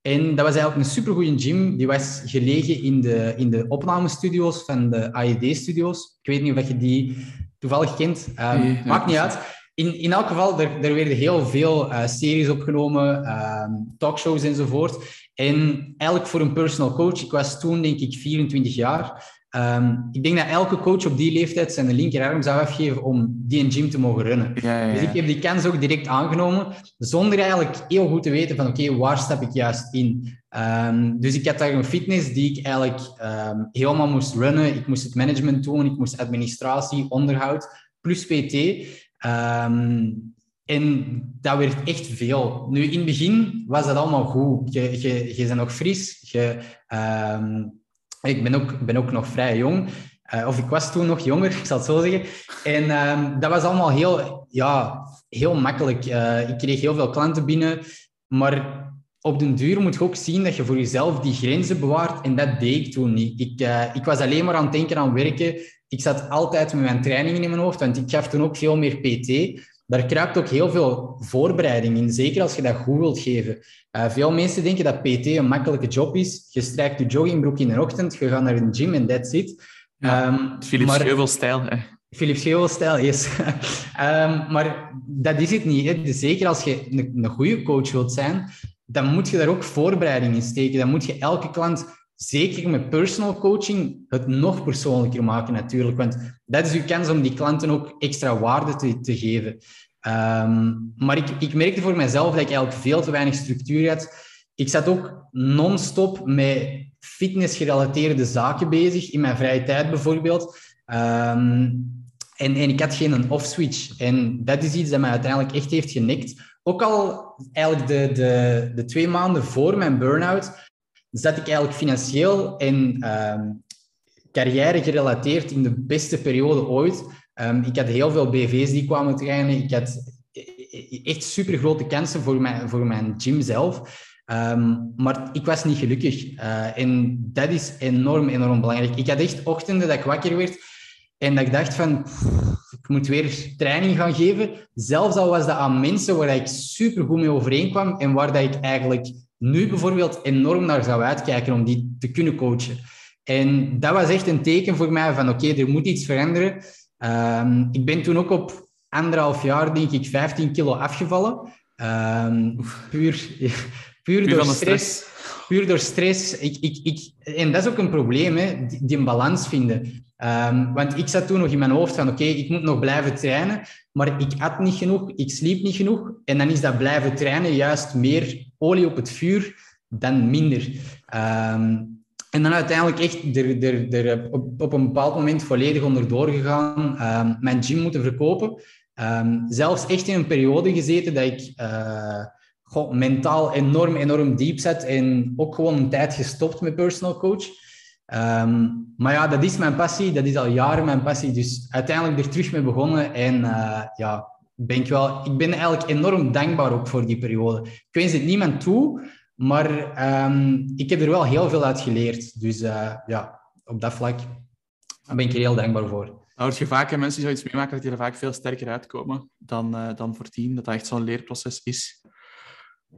En dat was eigenlijk een supergoeie gym. Die was gelegen in de, in de opnamestudio's van de AED-studio's. Ik weet niet of je die toevallig kent. Um, nee, maakt niet uit. In, in elk geval, er, er werden heel veel uh, series opgenomen, um, talkshows enzovoort. En eigenlijk voor een personal coach, ik was toen denk ik 24 jaar. Um, ik denk dat elke coach op die leeftijd zijn linkerarm zou afgeven om die een gym te mogen runnen. Ja, ja, Dus ik heb die kans ook direct aangenomen, zonder eigenlijk heel goed te weten van oké, waar stap ik juist in? Um, dus ik had daar een fitness die ik eigenlijk um, helemaal moest runnen. Ik moest het management doen, ik moest administratie, onderhoud, plus PT. en dat werd echt veel. Nu, in het begin was dat allemaal goed. Je, je, je bent nog fris, je... Ik ben ook, ben ook nog vrij jong. Uh, of ik was toen nog jonger, ik zal het zo zeggen. En uh, dat was allemaal heel, ja, heel makkelijk. Uh, ik kreeg heel veel klanten binnen. Maar op den duur moet je ook zien dat je voor jezelf die grenzen bewaart. En dat deed ik toen niet. Ik, eh, ik was alleen maar aan het denken aan werken. Ik zat altijd met mijn trainingen in mijn hoofd, want ik gaf toen ook veel meer PT. Daar kruipt ook heel veel voorbereiding in, zeker als je dat goed wilt geven. Uh, veel mensen denken dat PT een makkelijke job is. Je strijkt je joggingbroek in de ochtend, je gaat naar een gym en that's it. Ja, um, Philips Scheuvel-stijl. Philips Scheuvel-stijl, yes. um, maar dat is het niet. Hè. Dus zeker als je een, een goede coach wilt zijn, dan moet je daar ook voorbereiding in steken. Dan moet je elke klant, zeker met personal coaching, het nog persoonlijker maken natuurlijk. Want dat is je kans om die klanten ook extra waarde te, te geven. Um, maar ik, ik merkte voor mezelf dat ik eigenlijk veel te weinig structuur had. Ik zat ook non-stop met fitnessgerelateerde zaken bezig, in mijn vrije tijd bijvoorbeeld. Um, en, en ik had geen off-switch. En dat is iets dat mij uiteindelijk echt heeft genekt. Ook al eigenlijk de, de, de twee maanden voor mijn burn-out zat ik eigenlijk financieel en um, carrière gerelateerd in de beste periode ooit. Um, ik had heel veel BV's die kwamen trainen. Ik had echt super grote kansen voor mijn, voor mijn gym zelf. Um, maar ik was niet gelukkig. Uh, en dat is enorm, enorm belangrijk. Ik had echt ochtenden dat ik wakker werd en dat ik dacht van, ik moet weer training gaan geven. Zelfs al was dat aan mensen waar ik super goed mee overeenkwam en waar dat ik eigenlijk nu bijvoorbeeld enorm naar zou uitkijken om die te kunnen coachen. En dat was echt een teken voor mij van, oké, er moet iets veranderen. Um, ik ben toen ook op anderhalf jaar, denk ik, 15 kilo afgevallen. Um, puur, puur door stress. Puur door stress. Ik, ik, ik, en dat is ook een probleem, hè, die, die een balans vinden. Um, want ik zat toen nog in mijn hoofd van, oké, ik moet nog blijven trainen, maar ik at niet genoeg, ik sliep niet genoeg. En dan is dat blijven trainen juist meer olie op het vuur dan minder. Um, en dan uiteindelijk echt er, er, er op, op een bepaald moment volledig onderdoor gegaan, um, mijn gym moeten verkopen. Um, zelfs echt in een periode gezeten dat ik goh, mentaal enorm, enorm diep zat en ook gewoon een tijd gestopt met personal coach. Maar ja, dat is mijn passie, dat is al jaren mijn passie. Dus uiteindelijk er terug mee begonnen en uh, ja, ben ik, wel, ik ben eigenlijk enorm dankbaar ook voor die periode. Ik wens het niemand toe, maar um, ik heb er wel heel veel uit geleerd. Dus uh, ja, op dat vlak ben ik er heel dankbaar voor. Nou, je vaak mensen die zoiets meemaken dat die er vaak veel sterker uitkomen dan, uh, dan voor tien, dat dat echt zo'n leerproces is.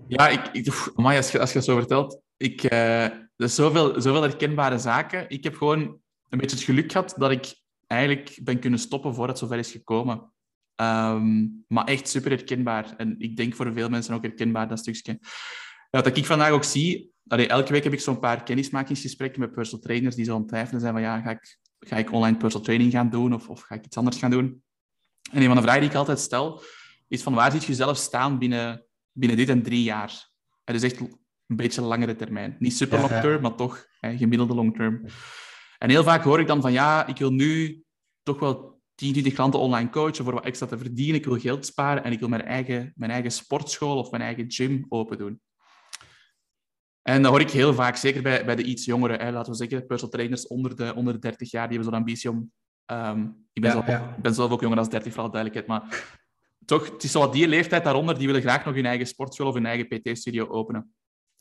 Ja, ik, ik, als, je, als je het zo vertelt, ik, uh, is zoveel, zoveel herkenbare zaken. Ik heb gewoon een beetje het geluk gehad dat ik eigenlijk ben kunnen stoppen voordat het zover is gekomen. Um, maar echt super herkenbaar. En ik denk voor veel mensen ook herkenbaar, dat stukje. Wat ik vandaag ook zie, allee, elke week heb ik zo'n paar kennismakingsgesprekken met personal trainers die zo aan twijfelen zijn van ja, ga ik, ga ik online personal training gaan doen of, of ga ik iets anders gaan doen? En een van de vragen die ik altijd stel, is van waar ziet je jezelf staan binnen, binnen dit en drie jaar? Het is echt een beetje langere termijn. Niet super long term, maar toch hè, gemiddelde long term. En heel vaak hoor ik dan van ja, ik wil nu toch wel 10, 20 klanten online coachen voor wat extra te verdienen. Ik wil geld sparen en ik wil mijn eigen, mijn eigen sportschool of mijn eigen gym open doen. En dat hoor ik heel vaak, zeker bij, bij de iets jongeren, hè, laten we zeggen, personal trainers onder de, onder de 30 jaar, die hebben zo'n ambitie om... Um, ik, ben zelf, ben zelf ook jonger dan 30, voor alle duidelijkheid, maar toch, het is zo wat die leeftijd daaronder, die willen graag nog hun eigen sportschool of hun eigen PT-studio openen.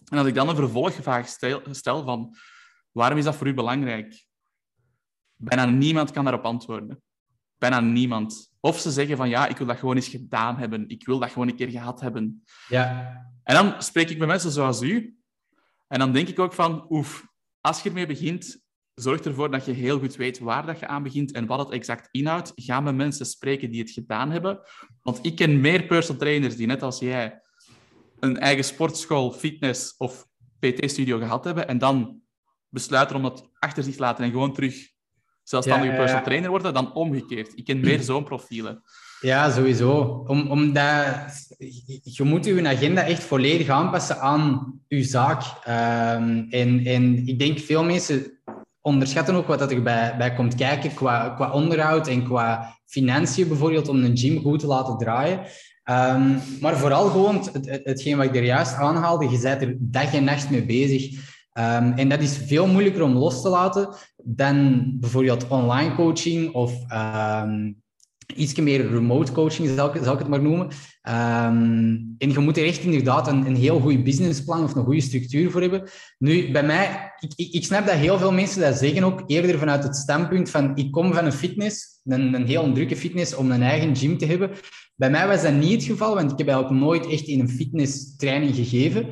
En als ik dan een vervolgvraag stel, stel van, waarom is dat voor u belangrijk? Bijna niemand kan daarop antwoorden. Bijna niemand. Of ze zeggen van, ja, ik wil dat gewoon eens gedaan hebben. Ik wil dat gewoon een keer gehad hebben. Ja. En dan spreek ik met mensen zoals u, en dan denk ik ook van, oef, als je ermee begint, zorg ervoor dat je heel goed weet waar dat je aan begint en wat het exact inhoudt. Ga met mensen spreken die het gedaan hebben. Want ik ken meer personal trainers die, net als jij, een eigen sportschool, fitness of PT-studio gehad hebben en dan besluiten om dat achter zich te laten en gewoon terug zelfstandige ja, personal trainer worden, dan omgekeerd. Ik ken meer zo'n profielen. Ja, sowieso. Om, omdat je moet je agenda echt volledig aanpassen aan je zaak. Um, en, en ik denk veel mensen onderschatten ook wat dat er bij, bij komt kijken qua, qua onderhoud en qua financiën bijvoorbeeld om een gym goed te laten draaien. Um, maar vooral gewoon het, hetgeen wat ik er juist aanhaalde, je bent er dag en nacht mee bezig. Um, en dat is veel moeilijker om los te laten dan bijvoorbeeld online coaching of um, iets meer remote coaching, zal ik, het maar noemen. Um, en je moet er echt inderdaad een, een heel goed businessplan of een goede structuur voor hebben. Nu, bij mij, ik, ik, ik, snap dat heel veel mensen dat zeggen ook eerder vanuit het standpunt van ik kom van een fitness, een, een heel drukke fitness, om een eigen gym te hebben. Bij mij was dat niet het geval, want ik heb eigenlijk nooit echt in een fitness training gegeven.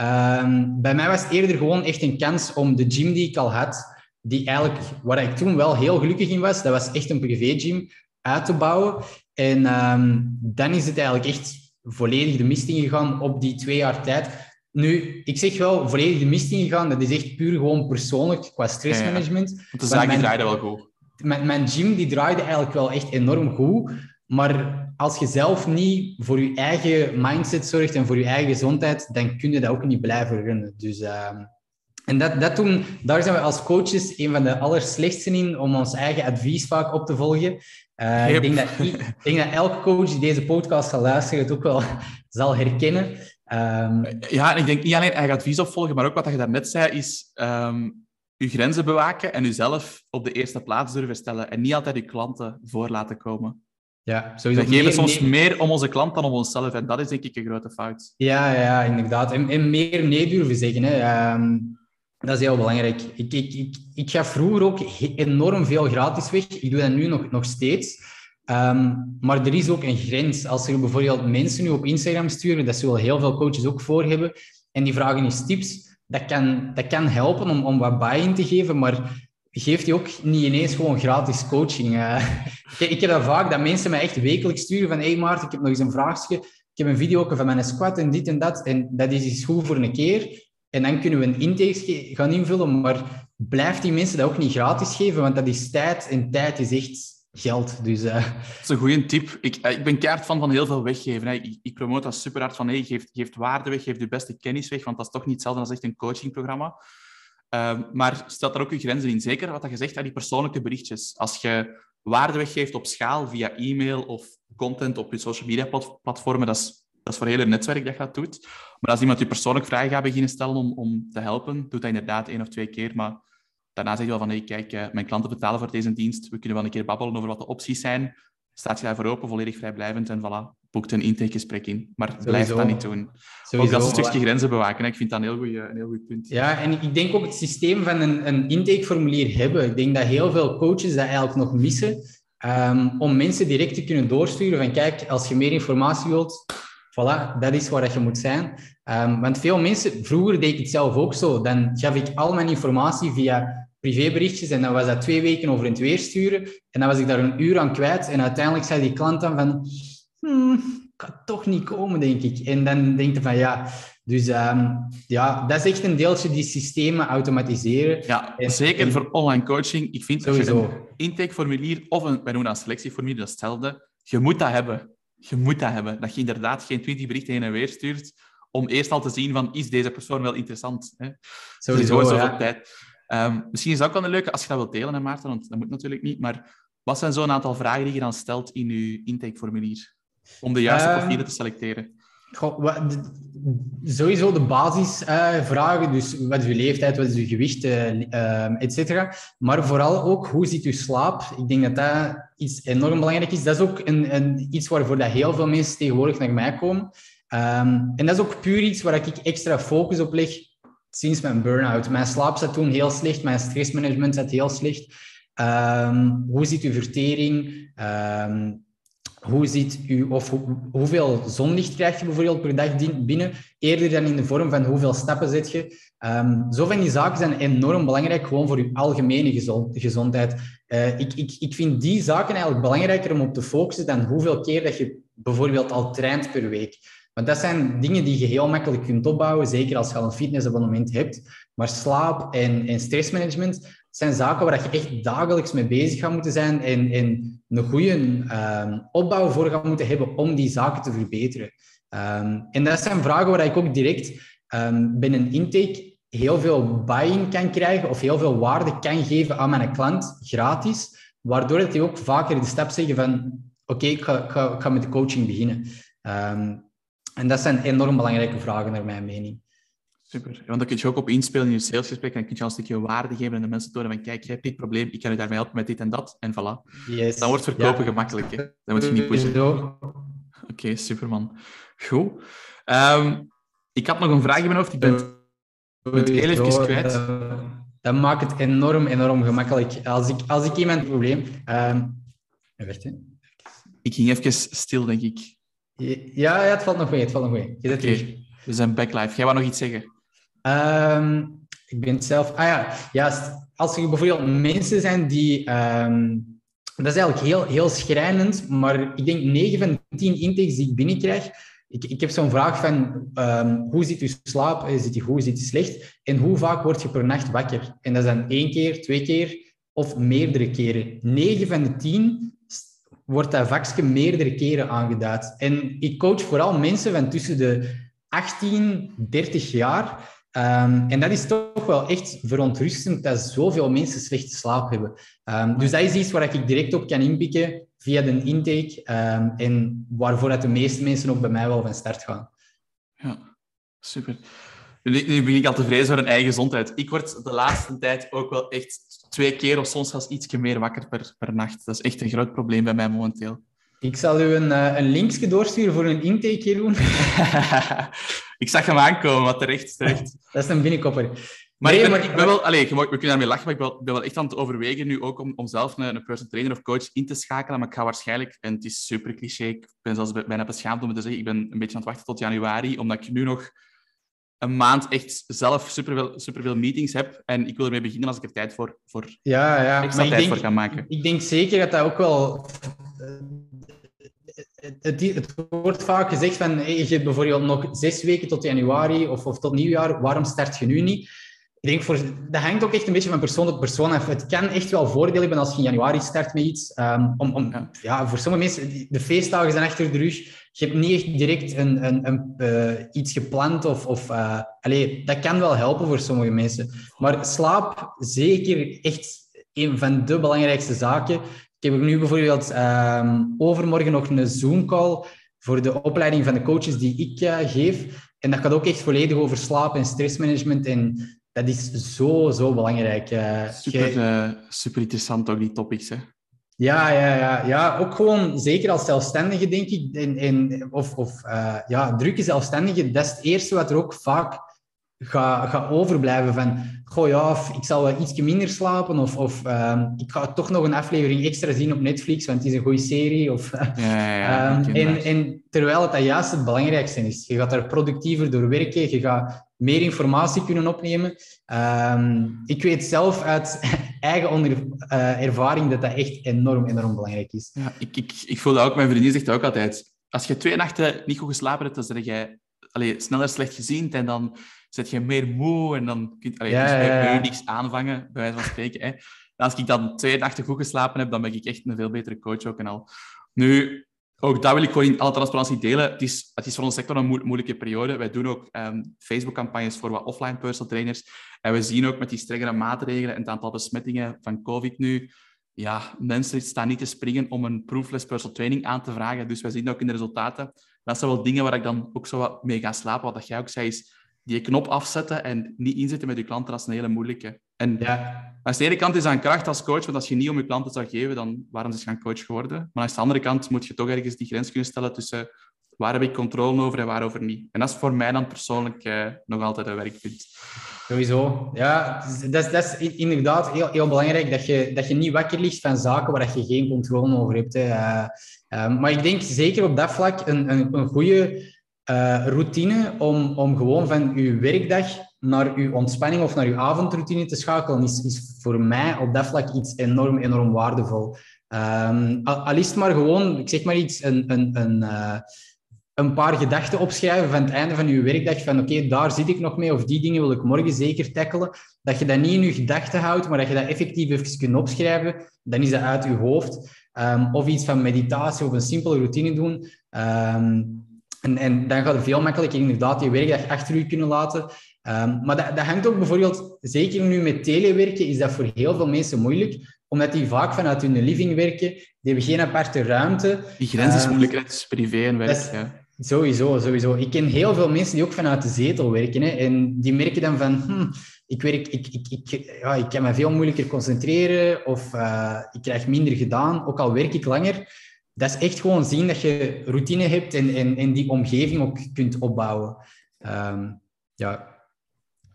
Um, bij mij was het eerder gewoon echt een kans om de gym die ik al had, die eigenlijk, waar ik toen wel heel gelukkig in was, dat was echt een privé gym, uit te bouwen. En um, dan is het eigenlijk echt volledig de mist ingegaan op die twee jaar tijd. Nu, ik zeg wel volledig de mist ingegaan. Dat is echt puur gewoon persoonlijk qua stressmanagement. Ja, Want de zaak die draaide wel goed. Mijn, mijn gym die draaide eigenlijk wel echt enorm goed. Maar als je zelf niet voor je eigen mindset zorgt en voor je eigen gezondheid, dan kun je dat ook niet blijven runnen. Dus, uh, en dat, dat doen, daar zijn we als coaches een van de allerslechtste in om ons eigen advies vaak op te volgen. Uh, ik, denk dat, ik denk dat elke coach die deze podcast zal luisteren het ook wel zal herkennen. Um, ja, en ik denk niet alleen eigen advies opvolgen, maar ook wat je daarnet zei, is um, je grenzen bewaken en jezelf op de eerste plaats durven stellen en niet altijd je klanten voor laten komen. Ja, sowieso. We geven soms meer om onze klant dan om onszelf en dat is denk ik een grote fout. Ja, ja inderdaad. En, en meer nee durven zeggen. Hè. Um, dat is heel belangrijk. Ik, ik, ik, ik ga vroeger ook enorm veel gratis weg. Ik doe dat nu nog, nog steeds. Um, maar er is ook een grens. Als er bijvoorbeeld mensen nu op Instagram sturen, dat zullen heel veel coaches ook voor hebben, en die vragen eens tips, dat kan, dat kan helpen om, om wat buy-in te geven, maar geeft die ook niet ineens gewoon gratis coaching. Ik, heb dat vaak, dat mensen mij echt wekelijks sturen van hey Maarten, ik heb nog eens een vraagje, ik heb een video van mijn squat en dit en dat, en dat is iets goed voor een keer. En dan kunnen we een intake gaan invullen, maar blijf die mensen dat ook niet gratis geven, want dat is tijd en tijd is echt geld. Dus, uh... Dat is een goede tip. Ik, eh, ik ben keihard van van heel veel weggeven. Hè. Ik, ik promote dat super hard van hey, geef, geef waarde weg, geef de beste kennis weg, want dat is toch niet hetzelfde als echt een coachingprogramma. Uh, maar stel daar ook je grenzen in. Zeker wat je zegt, die persoonlijke berichtjes. Als je waarde weggeeft op schaal via e-mail of content op je social media platformen, dat is dat is voor heel het netwerk dat je dat doet. Maar als iemand je persoonlijk vragen gaat beginnen stellen om, om te helpen, doet dat inderdaad één of twee keer. Maar daarna zeg je wel van, hey, kijk, eh, mijn klanten betalen voor deze dienst. We kunnen wel een keer babbelen over wat de opties zijn. Staat je daarvoor open, volledig vrijblijvend en voilà, boekt een intakegesprek in. Maar blijf dat niet doen. Sowieso, ook dat een stukje grenzen bewaken. Ik vind dat een heel, goeie, een heel goed punt. Ja, en ik denk ook het systeem van een, een intakeformulier hebben. Ik denk dat heel veel coaches dat eigenlijk nog missen. Um, om mensen direct te kunnen doorsturen van kijk, als je meer informatie wilt, Voilà, dat is waar je moet zijn. Um, want veel mensen, vroeger deed ik het zelf ook zo. Dan gaf ik al mijn informatie via privéberichtjes en dan was dat twee weken over in het weer sturen. En dan was ik daar een uur aan kwijt. En uiteindelijk zei die klant dan van, hmm, kan toch niet komen, denk ik. En dan denk je van, ja... Dus um, ja, dat is echt een deeltje die systemen automatiseren. Ja, zeker voor online coaching. Ik vind Sowieso. dat je een intakeformulier of een, wij noemen dat selectieformulier, dat is hetzelfde. Je moet dat hebben. Je moet dat hebben. Dat je inderdaad geen 20 berichten heen en weer stuurt om eerst al te zien van, is deze persoon wel interessant? Hè? Sowieso, Sowieso ja. tijd. Um, misschien is dat ook wel een leuke, als je dat wilt delen, hè, Maarten, want dat moet natuurlijk niet. Maar wat zijn zo'n aantal vragen die je dan stelt in je intakeformulier? Om de juiste um, profielen te selecteren. Goh, wat, sowieso de basisvragen, uh, dus wat is uw leeftijd, wat is uw gewicht, uh, et cetera. Maar vooral ook, hoe ziet uw slaap? Ik denk dat dat iets enorm belangrijk is. Dat is ook een, een, iets waarvoor dat heel veel mensen tegenwoordig naar mij komen. Um, en dat is ook puur iets waar ik extra focus op leg sinds mijn burn-out. Mijn slaap zat toen heel slecht, mijn stressmanagement zat heel slecht. Um, hoe ziet uw vertering? Um, hoe ziet u, of hoeveel zonlicht krijg je bijvoorbeeld per dag binnen, eerder dan in de vorm van hoeveel stappen zet je. Um, zo van die zaken zijn enorm belangrijk, gewoon voor je algemene gezondheid. Uh, ik, ik, ik vind die zaken eigenlijk belangrijker om op te focussen dan hoeveel keer dat je bijvoorbeeld al traint per week. Want dat zijn dingen die je heel makkelijk kunt opbouwen, zeker als je al een fitnessabonnement hebt. Maar slaap en, en stressmanagement zijn zaken waar je echt dagelijks mee bezig gaat moeten zijn en, en een goede um, opbouw voor gaat moeten hebben om die zaken te verbeteren. Um, en dat zijn vragen waar ik ook direct um, binnen intake heel veel buy-in kan krijgen of heel veel waarde kan geven aan mijn klant, gratis, waardoor dat die ook vaker de stap zeggen van oké, ik, ga met de coaching beginnen. En dat zijn enorm belangrijke vragen naar mijn mening. Super. Want dan kun je ook op inspelen in je salesgesprek en dan kun je al een stukje waarde geven en de mensen tonen van kijk, je hebt dit probleem, ik kan je daarmee helpen met dit en dat. En voilà. Yes. Dan wordt verkopen gemakkelijk. Hè? Dan moet je niet pushen. Oké, okay, superman. Goed. Um, ik had nog een vraag in mijn hoofd. Ik ben het heel even kwijt. Dat maakt het enorm, enorm gemakkelijk. Als ik, als ik iemand een probleem... Um, wacht, Ik ging even stil, denk ik. Ja, ja het valt nog mee. Het valt nog mee. Je okay. We zijn backlive. Jij wou nog iets zeggen? Um, ik ben zelf... Ah ja, ja, als er bijvoorbeeld mensen zijn die... Um, dat is eigenlijk heel, heel schrijnend, maar ik denk 9 van 10 intakes die ik binnenkrijg, ik, ik heb zo'n vraag van um, hoe zit je slaap, zit die goed, zit je slecht en hoe vaak word je per nacht wakker? En dat is dan één keer, twee keer of meerdere keren. 9 van de 10 wordt dat vakje meerdere keren aangeduid. En ik coach vooral mensen van tussen de 18, 30 jaar Um, en dat is toch wel echt verontrustend dat zoveel mensen slechte slaap hebben. Um, dus dat is iets waar ik direct op kan inpikken via de intake um, en waarvoor dat de meeste mensen ook bij mij wel van start gaan. Ja, super. Nu, nu begin ik al te vrezen voor een eigen gezondheid. Ik word de laatste tijd ook wel echt twee keer of soms zelfs ietsje meer wakker per, per nacht. Dat is echt een groot probleem bij mij momenteel. Ik zal u een, uh, een linkje doorsturen voor een intake, Jeroen. ik zag hem aankomen, wat terecht, terecht. Dat is een binnenkopper. Maar, nee, ik, ben, maar ik ben wel... Allez, we kunnen daarmee lachen, maar ik ben, wel echt aan het overwegen nu ook om, om zelf een, een personal trainer of coach in te schakelen. Maar ik ga waarschijnlijk, en het is super cliché, ik ben zelfs bijna beschaamd om het te zeggen, ik ben een beetje aan het wachten tot januari, omdat ik nu nog een maand echt zelf superveel, superveel meetings heb. En ik wil ermee beginnen als ik er tijd voor, voor ja, ja. extra maar tijd denk, voor ga maken. Ik denk zeker dat dat ook wel het, het, wordt vaak gezegd van je hebt bijvoorbeeld nog zes weken tot januari of, of tot nieuwjaar, waarom start je nu niet? Ik denk voor, dat hangt ook echt een beetje van persoon tot persoon af. Het kan echt wel voordelen hebben als je in januari start met iets. Um, om, om, ja. voor sommige mensen, de feestdagen zijn achter de rug. Je hebt niet echt direct een, een, een uh, iets gepland. Of, of, uh, allez, dat kan wel helpen voor sommige mensen. Maar slaap, zeker echt een van de belangrijkste zaken. Ik heb nu bijvoorbeeld um, overmorgen nog een Zoom-call voor de opleiding van de coaches die ik uh, geef. En dat gaat ook echt volledig over slaap en stressmanagement. En dat is zo, zo belangrijk. Uh, super, uh, super interessant ook, die topics. Hè? Ja, ja, ja, ja, ook gewoon zeker als zelfstandige, denk ik. En, en, of of ja, drukke zelfstandige, dat is het eerste wat er ook vaak ga, ga overblijven van, goh ja, of ik zal wel iets minder slapen, of, of ehm, ik ga toch nog een aflevering extra zien op Netflix, want het is een goede serie. Of, ja, ja, um, en, en terwijl het dat juist het belangrijkste is. Je gaat daar productiever door werken, je gaat meer informatie kunnen opnemen. Ehm, ik weet zelf uit eigen onder, uh, ervaring dat dat echt enorm, enorm belangrijk is. Ja, ik, ik, ik voel dat ook, mijn vriendin zegt ook altijd, als je twee nachten niet goed geslapen hebt, dan zeg jij allee, sneller slecht gezien en dan zet je meer moe en dan kun je, ja, dus ja, ja. niks aanvangen, bij wijze van spreken. Hè. Als ik dan twee nachten goed geslapen heb, dan ben ik echt een veel betere coach ook en al. Nu, ook dat wil ik gewoon in alle transparantie delen. Het is, het is voor onze sector een moeilijke periode. Wij doen ook um, Facebook-campagnes voor wat offline personal trainers. En we zien ook met die strengere maatregelen en het aantal besmettingen van COVID nu, ja, mensen staan niet te springen om een proofless personal training aan te vragen. Dus wij zien ook in de resultaten. Dat zijn wel dingen waar ik dan ook zo wat mee ga slapen. Wat jij ook zei, is die knop afzetten en niet inzetten met je klanten, dat is een hele moeilijke. En ja. aan de ene kant is aan kracht als coach, want als je niet om je klanten zou geven, dan waarom is je gaan coach geworden? Maar aan de andere kant moet je toch ergens die grens kunnen stellen tussen waar heb ik controle over en waarover niet. En dat is voor mij dan persoonlijk eh, nog altijd een werkpunt. Sowieso. Ja, dat is, dat is inderdaad heel, heel belangrijk dat je, dat je niet wakker ligt van zaken waar je geen controle over hebt. Hè. Uh, uh, maar ik denk zeker op dat vlak een, een, een goede uh, routine om, om gewoon van uw werkdag naar uw ontspanning of naar uw avondroutine te schakelen, is, is voor mij op dat vlak iets enorm, enorm waardevol. Um, is maar gewoon, ik zeg maar iets, een, een, een, uh, een paar gedachten opschrijven van het einde van uw werkdag, van oké, daar zit ik nog mee, of die dingen wil ik morgen zeker tackelen. Dat je dat niet in je gedachten houdt, maar dat je dat effectief even kunt opschrijven, dan is dat uit je hoofd. Um, of iets van meditatie of een simpele routine doen. Um, en, en dan gaat het veel makkelijker inderdaad je werkdag achter u kunnen laten. Um, maar dat, dat hangt ook bijvoorbeeld, zeker nu met telewerken, is dat voor heel veel mensen moeilijk, omdat die vaak vanuit hun living werken. Die hebben geen aparte ruimte. Die grens is um, moeilijk, het is privé en werk. ja. Sowieso, sowieso. Ik ken heel veel mensen die ook vanuit de zetel werken. Hè, en die merken dan van, hm, ik, werk, ik, ik, ik, ja, ik kan me veel moeilijker concentreren of uh, ik krijg minder gedaan, ook al werk ik langer dat is echt gewoon zien dat je routine hebt en, en, en die omgeving ook kunt opbouwen. Um, ja.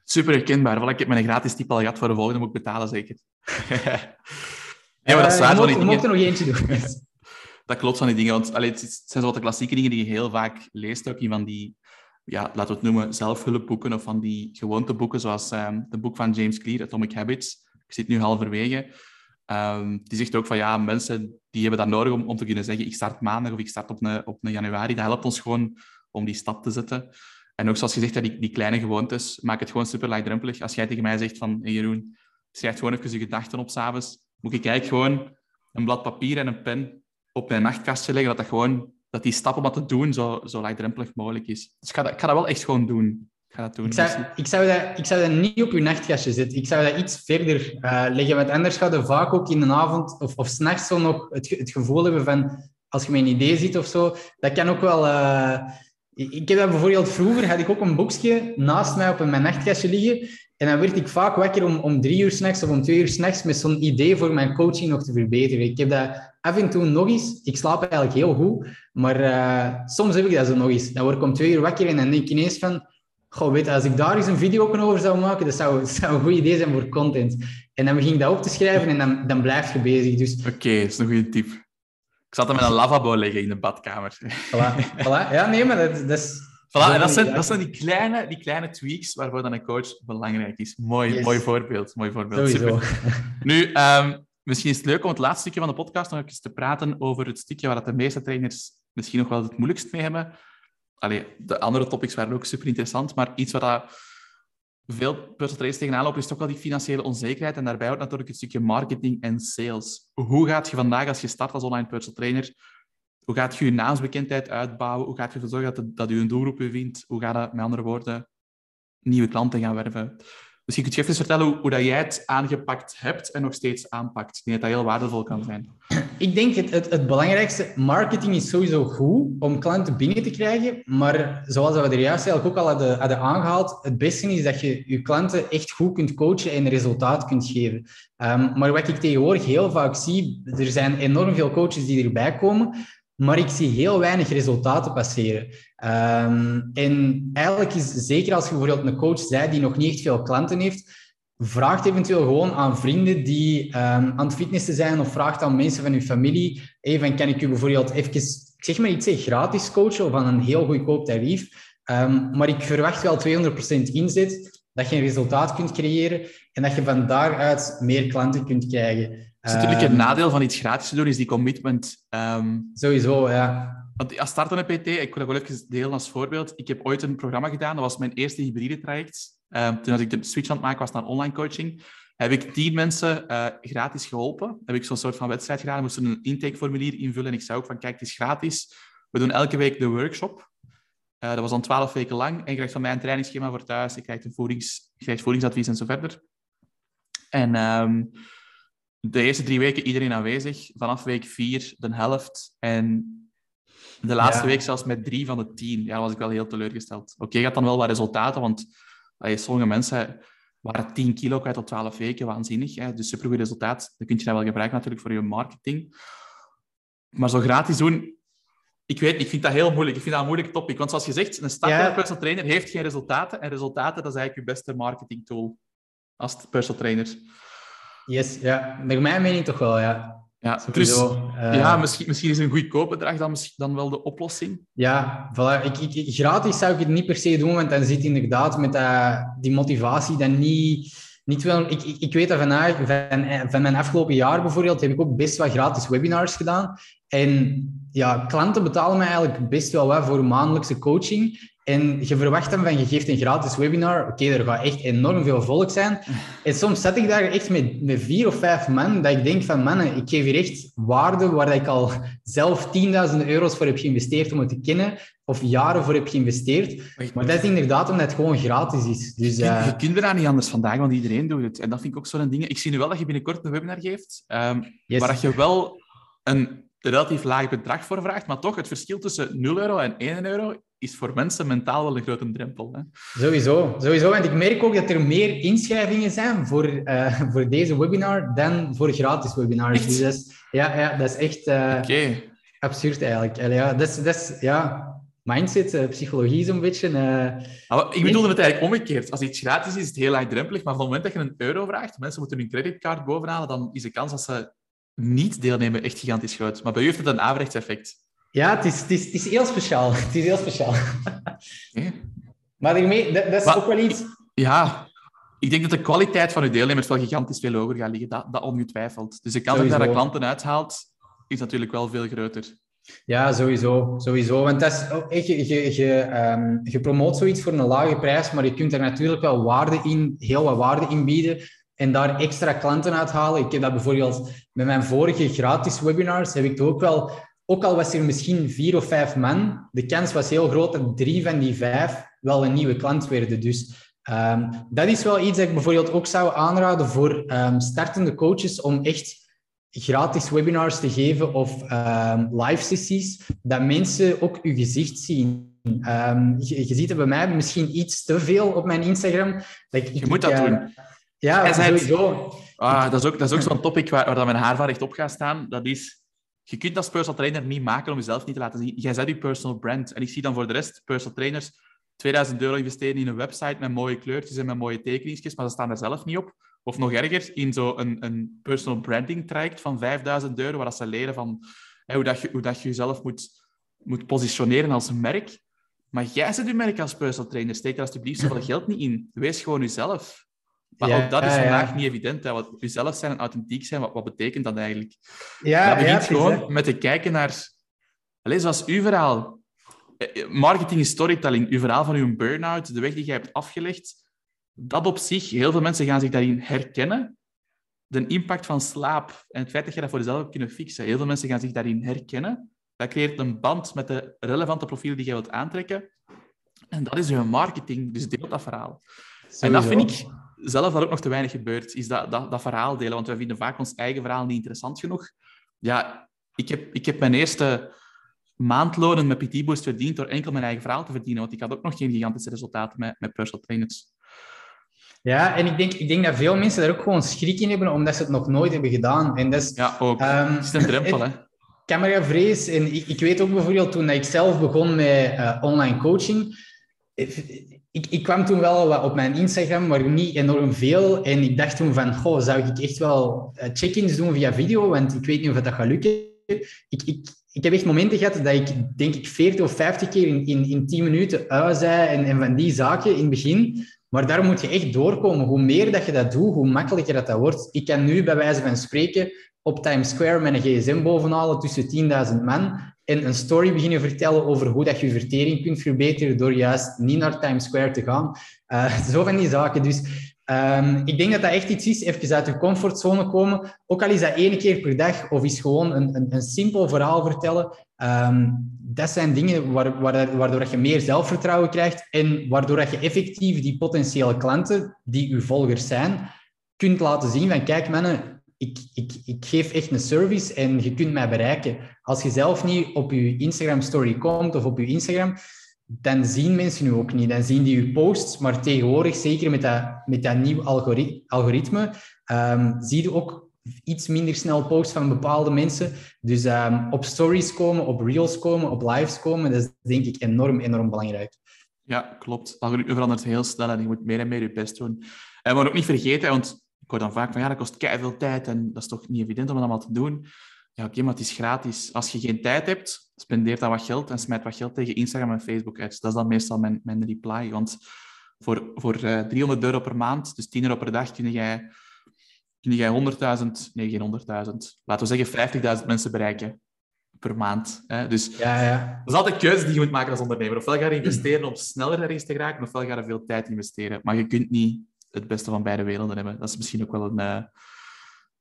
Super herkenbaar. Voilà, ik heb mijn gratis tip al gehad voor de volgende, moet ik betalen zeker. ja, maar dat is waar. Uh, we mochten nog eentje doen. dat klopt van die dingen, want allee, het zijn zo de klassieke dingen die je heel vaak leest, ook in van die, ja, laten we het noemen, zelfhulpboeken of van die gewoonteboeken, zoals um, het boek van James Clear, Atomic Habits. Ik zit nu halverwege. Um, die zegt ook van ja, mensen die hebben dat nodig om, om te kunnen zeggen ik start maandag of ik start op een, op een januari. Dat helpt ons gewoon om die stap te zetten. En ook zoals je zegt, die, die kleine gewoontes, maak het gewoon super laagdrempelig. Als jij tegen mij zegt van hey Jeroen, schrijf gewoon even je gedachten op s'avonds, moet ik eigenlijk gewoon een blad papier en een pen op mijn nachtkastje leggen, dat, dat, gewoon, dat die stap om dat te doen zo, zo laagdrempelig mogelijk is. Dus ik ga, dat, ik ga dat wel echt gewoon doen. Ik ga dat doen. Ik zou, ik zou, dat, ik zou dat niet op je nachtkastje zetten. Ik zou dat iets verder uh, leggen. Want anders gaat je vaak ook in de avond of, of s'nachts zo nog het, het gevoel hebben van... Als je een idee zit of zo, dat kan ook wel... Uh, ik heb dat bijvoorbeeld vroeger, had ik ook een boekje naast mij op mijn nachtkastje liggen. En dan werd ik vaak wakker om, om drie uur s'nachts of om twee uur s'nachts met zo'n idee voor mijn coaching nog te verbeteren. Ik heb dat af en toe nog eens. Ik slaap eigenlijk heel goed, maar uh, soms heb ik dat zo nog eens. Dan word ik om twee uur wakker en dan denk ik ineens van Goh, weet, als ik daar eens een video over zou maken, dat zou, dat zou een goed idee zijn voor content. En dan begin ik dat op te schrijven en dan, dan blijf je bezig. Dus... Oké, okay, dat is een goede tip. Ik zat hem met een lavabo leggen in de badkamer. Voilà, voilà. Ja, nee, maar dat, dat is... Voilà, en dat zijn, dat zijn die, kleine, die kleine tweaks waarvoor dan een coach belangrijk is. Mooi, mooi voorbeeld. Mooi voorbeeld. Super. Nu, um, misschien is het leuk om het laatste stukje van de podcast nog eens te praten over het stukje waar de meeste trainers misschien nog wel het moeilijkst mee hebben allee, de andere topics waren ook super interessant, maar iets waar veel personal trainers tegenaan lopen, is toch wel die financiële onzekerheid. En daarbij ook natuurlijk het stukje marketing en sales. Hoe gaat je vandaag, als je start als online personal trainer, hoe gaat je je naamsbekendheid uitbouwen? Hoe gaat je ervoor zorgen dat, dat je een doelgroep vindt? Hoe gaat dat, met andere woorden, nieuwe klanten gaan werven? Misschien kun je even vertellen hoe, dat jij het aangepakt hebt en nog steeds aanpakt. Ik denk dat dat heel waardevol kan zijn. Ik denk het, het, het belangrijkste, marketing is sowieso goed om klanten binnen te krijgen. Maar zoals we er juist eigenlijk ook al hadden, hadden aangehaald, het beste is dat je je klanten echt goed kunt coachen en resultaat kunt geven. Um, maar wat ik tegenwoordig heel vaak zie, er zijn enorm veel coaches die erbij komen, maar ik zie heel weinig resultaten passeren. Ehm, en eigenlijk is zeker als je bijvoorbeeld een coach zei die nog niet echt veel klanten heeft, vraagt eventueel gewoon aan vrienden die um, aan het fitnessen zijn of vraagt aan mensen van je familie, even kan ik u bijvoorbeeld even, zeg maar iets, gratis coachen of aan een heel goedkoop tarief. Um, maar ik verwacht wel 200% inzet, dat je een resultaat kunt creëren en dat je van daaruit meer klanten kunt krijgen. Dus natuurlijk het nadeel van iets gratis te doen, is die commitment. Um, Sowieso, ja. Want als startende PT, ik wil dat wel even delen als voorbeeld. Ik heb ooit een programma gedaan, dat was mijn eerste hybride traject. Um, toen ik de switch aan het maken was naar online coaching, heb ik tien mensen uh, gratis geholpen. Heb ik zo'n soort van wedstrijd gedaan. We moesten een intakeformulier invullen en ik zei ook van, kijk, het is gratis. We doen elke week de workshop. Uh, dat was dan twaalf weken lang. En je krijgt van mij een trainingsschema voor thuis. Je krijgt, een voedings, je krijgt voedingsadvies en zo verder. En um, de eerste drie weken iedereen aanwezig. Vanaf week vier de helft. En de laatste ja. week zelfs met drie van de tien. Ja, was ik wel heel teleurgesteld. Oké, okay, gaat dan wel wat resultaten, want allee, sommige mensen waren 10 kilo kwijt op 12 weken. Waanzinnig. Hè? Dus supergoed resultaat. Dat kun je dan wel gebruiken natuurlijk voor je marketing. Maar zo gratis doen, ik weet, ik vind dat heel moeilijk. Ik vind dat een moeilijk topic. Want zoals je zegt, een startende ja. personal trainer heeft geen resultaten. En resultaten, dat is eigenlijk je beste marketing tool als personal trainer. Yes, ja. Naar mijn mening toch wel, ja. Ja, dus, uh, ja misschien, misschien is een goedkoop bedrag dan, dan wel de oplossing. Ja, voilà. ik, ik, gratis zou ik het niet per se doen, want dan zit inderdaad met uh, die motivatie dan niet... niet wel, ik, ik, weet dat van, van, van mijn afgelopen jaar bijvoorbeeld heb ik ook best wat gratis webinars gedaan. En ja, klanten betalen mij eigenlijk best wel wat voor maandelijkse coaching. En je verwacht dan van, je geeft een gratis webinar. Oké, okay, er gaat echt enorm veel volk zijn. En soms zet ik daar echt met, met vier of vijf man, dat ik denk van, mannen, ik geef hier echt waarde waar ik al zelf 10.000 euro's voor heb geïnvesteerd om het te kennen, of jaren voor heb geïnvesteerd. Maar dat is inderdaad omdat het gewoon gratis is. Dus, je, uh... je kunt er niet anders vandaag, want iedereen doet het. En dat vind ik ook zo'n ding. Ik zie nu wel dat je binnenkort een webinar geeft, um, yes. waar je wel een relatief laag bedrag voor vraagt, maar toch, het verschil tussen 0 euro en 1 euro is voor mensen mentaal wel een grote drempel. Hè? Sowieso, sowieso. Want ik merk ook dat er meer inschrijvingen zijn voor, uh, voor deze webinar dan voor gratis webinars. Dus dat is, ja, ja, dat is echt uh, okay. absurd eigenlijk. Ja, dat is, dat is, ja, mindset, uh, psychologie zo'n beetje. Ik bedoelde het eigenlijk omgekeerd. Als iets gratis is, is het heel laagdrempelig. Maar van het moment dat je een euro vraagt, mensen moeten hun creditcard bovenhalen, dan is de kans dat ze niet deelnemen echt gigantisch groot. Maar bij u heeft het een averechts effect. Ja, het is, het, is, het is heel speciaal. Het is heel speciaal. Okay. Maar daarmee, dat, dat is maar, ook wel iets... Ja, ik denk dat de kwaliteit van uw deelnemers wel gigantisch veel hoger gaat liggen. Dat, dat ongetwijfeld. Dus de kans dat je daar klanten uithaalt, is natuurlijk wel veel groter. Ja, sowieso. sowieso. Want dat is, je, je, je, um, je promoot zoiets voor een lage prijs, maar je kunt er natuurlijk wel waarde in, heel wat waarde in bieden en daar extra klanten uithalen. Ik heb dat bijvoorbeeld met mijn vorige gratis webinars, heb ik ook wel ook al was er misschien vier of vijf man, de kans was heel groot dat drie van die vijf wel een nieuwe klant werden. Dus um, dat is wel iets dat ik bijvoorbeeld ook zou aanraden voor um, startende coaches om echt gratis webinars te geven of um, live sessies, dat mensen ook uw gezicht zien. Je, je, ziet het bij mij misschien iets te veel op mijn Instagram. Dat ik, je moet dat uh, doen. Ja, sowieso. Ah, dat is ook, dat is ook zo'n topic waar, waar dat mijn haar van echt op gaat staan. Dat is je kunt als personal trainer niet maken om jezelf niet te laten zien. Jij zet je personal brand. En ik zie dan voor de rest personal trainers 2000 euro investeren in een website met mooie kleurtjes en met mooie tekeningsjes, maar ze staan er zelf niet op. Of nog erger, in zo'n een, een personal branding traject van 5000 euro, waar ze leren van hè, hoe, dat je, hoe dat je jezelf moet, moet positioneren als merk. Maar jij zet je merk als personal trainer. Steek er alsjeblieft zoveel geld niet in. Wees gewoon jezelf. Maar ja, ook dat is vandaag niet evident. Hè. Wat jezelf zijn en authentiek zijn, wat, wat betekent dat eigenlijk? Ja, dat begint gewoon met te kijken naar... Allez, zoals uw verhaal. Eh, eh, marketing is storytelling. Uw verhaal van uw burn-out, de weg die jij hebt afgelegd. Dat op zich, heel veel mensen gaan zich daarin herkennen. De impact van slaap en het feit dat je dat voor jezelf hebt kunnen fixen. Heel veel mensen gaan zich daarin herkennen. Dat creëert een band met de relevante profielen die je wilt aantrekken. En dat is uw marketing, dus deel dat verhaal. En dat vind ik zelf dat ook nog te weinig gebeurt, is dat, dat, dat verhaal delen. Want wij vinden vaak ons eigen verhaal niet interessant genoeg. Ja, ik heb, ik heb mijn eerste maandlonen met PT Boost verdiend door enkel mijn eigen verhaal te verdienen. Want ik had ook nog geen gigantische resultaten met, met personal trainers. Ja, en ik denk, ik denk dat veel mensen daar ook gewoon schrik in hebben, omdat ze het nog nooit hebben gedaan. En dat is, ja, ook. Um, het is een drempel, hè? cameravrees. En ik, ik, weet ook bijvoorbeeld toen ik zelf begon met uh, online coaching. Ik, ik, kwam toen wel op mijn Instagram, maar niet enorm veel. En ik dacht toen van, goh, zou ik echt wel check-ins doen via video? Want ik weet niet of dat gaat lukken. Ik, ik, ik heb echt momenten gehad dat ik, denk ik, 40 of 50 keer in, in, in 10 minuten uit zei en, en van die zaken in het begin. Maar daar moet je echt doorkomen. Hoe meer dat je dat doet, hoe makkelijker dat, dat wordt. Ik kan nu bij wijze van spreken op Times Square met een gsm bovenhalen tussen 10.000 man en een story beginnen vertellen over hoe dat je vertering kunt verbeteren door juist niet naar Times Square te gaan. Uh, zo van die zaken. Dus um, ik denk dat dat echt iets is, even uit je comfortzone komen. Ook al is dat één keer per dag of is gewoon een, een, een simpel verhaal vertellen. Um, dat zijn dingen waardoor je meer zelfvertrouwen krijgt en waardoor je effectief die potentiële klanten, die uw volgers zijn, kunt laten zien van kijk mannen, ik, ik, ik geef echt een service en je kunt mij bereiken. Als je zelf niet op je Instagram story komt of op je Instagram, dan zien mensen u ook niet. Dan zien die je posts, maar tegenwoordig, zeker met dat, met dat nieuw algoritme, um, zie je ook iets minder snel posts van bepaalde mensen. Dus um, op stories komen, op reels komen, op lives komen, dat is denk ik enorm, enorm belangrijk. Ja, klopt. Het algoritme verandert heel snel en je moet meer en meer je best doen. En ook niet vergeten, want ik hoor dan vaak van ja, dat kost veel tijd en dat is toch niet evident om dat allemaal te doen. Ja, oké, maar het is gratis. Als je geen tijd hebt, spendeer dan wat geld en smijt wat geld tegen Instagram en Facebook uit. Dat is dan meestal mijn, mijn reply. Want voor, voor uh, eh, 300 euro per maand, dus 10 euro per dag, kun jij kun jij 100.000, nee, geen 100.000, laten we zeggen 50.000 mensen bereiken per maand. Hè? Dus ja, ja. dat is altijd keuze die je moet maken als ondernemer. Ofwel ga je investeren om sneller ergens te geraken, ofwel ga je veel tijd investeren. Maar je kunt niet het beste van beide werelden hebben. Dat is misschien ook wel een, uh,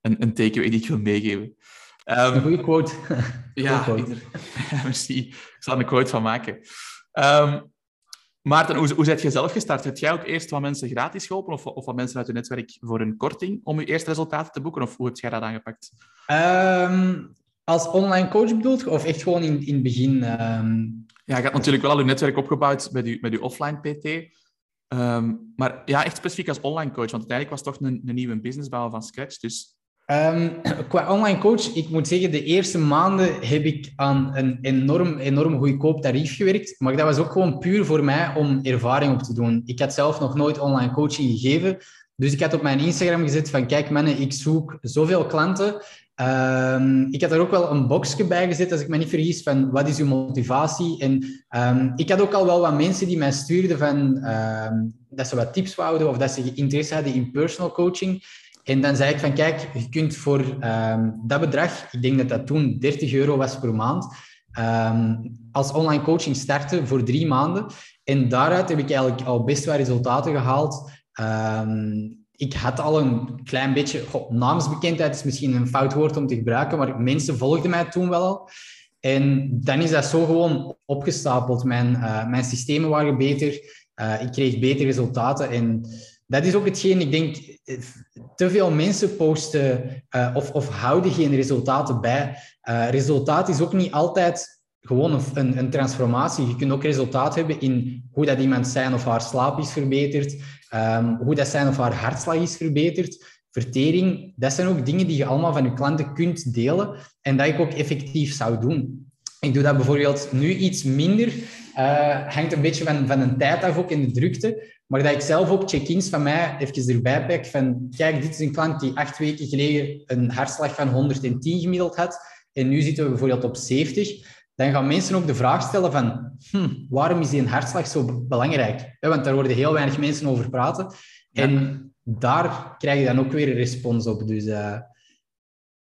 een, een takeaway die ik wil meegeven. Um, een goede quote. ja, quote. merci. Ik zal er een quote van maken. Um, Maarten, hoe, hoe je zelf gestart? Heb jij ook eerst wat mensen gratis geholpen of, of wat mensen uit je netwerk voor een korting om je eerste resultaten te boeken? Of hoe heb jij dat aangepakt? Um, als online coach bedoeld of echt gewoon in, in het begin? Um... Ja, je hebt natuurlijk wel al je netwerk opgebouwd met je, met je offline PT. Ehm, maar ja, echt specifiek als online coach, want uiteindelijk was het toch een, een nieuwe business bouwen van scratch. Dus Um, qua online coach, ik moet zeggen, de eerste maanden heb ik aan een enorm, enorm goedkoop tarief gewerkt. Maar dat was ook gewoon puur voor mij om ervaring op te doen. Ik had zelf nog nooit online coaching gegeven. Dus ik had op mijn Instagram gezet van, kijk mannen, ik zoek zoveel klanten. Um, ik had er ook wel een boxje bij gezet, als ik me niet vergis, van wat is uw motivatie? En um, ik had ook al wel wat mensen die mij stuurden van dat ze wat tips wouden of dat ze interesse hadden in personal coaching. En dan zei ik van, kijk, je kunt voor dat bedrag, ik denk dat dat toen 30 euro was per maand, als online coaching starten voor drie maanden. En daaruit heb ik eigenlijk al best wel resultaten gehaald. Ik had al een klein beetje, goh, naamsbekendheid is misschien een fout woord om te gebruiken, maar mensen volgden mij toen wel al. En dan is dat zo gewoon opgestapeld. Mijn, uh, mijn systemen waren beter, uh, ik kreeg betere resultaten en dat is ook hetgeen, ik denk, te veel mensen posten uh, of, of houden geen resultaten bij. Resultaat is ook niet altijd gewoon een, een, transformatie. Je kunt ook resultaat hebben in hoe dat iemand zijn of haar slaap is verbeterd, um, hoe dat zijn of haar hartslag is verbeterd, vertering. Dat zijn ook dingen die je allemaal van je klanten kunt delen en dat ik ook effectief zou doen. Ik doe dat bijvoorbeeld nu iets minder. Uh, hangt een beetje van, van een tijd af, ook in de drukte. Maar dat ik zelf ook check-ins van mij even erbij pak van kijk, dit is een klant die acht weken geleden een hartslag van 110 gemiddeld had en nu zitten we bijvoorbeeld op 70. Dan gaan mensen ook de vraag stellen van hm, waarom is die een hartslag zo belangrijk? Want daar worden heel weinig mensen over praten. En daar krijg je dan ook weer een respons op. Dus, uh...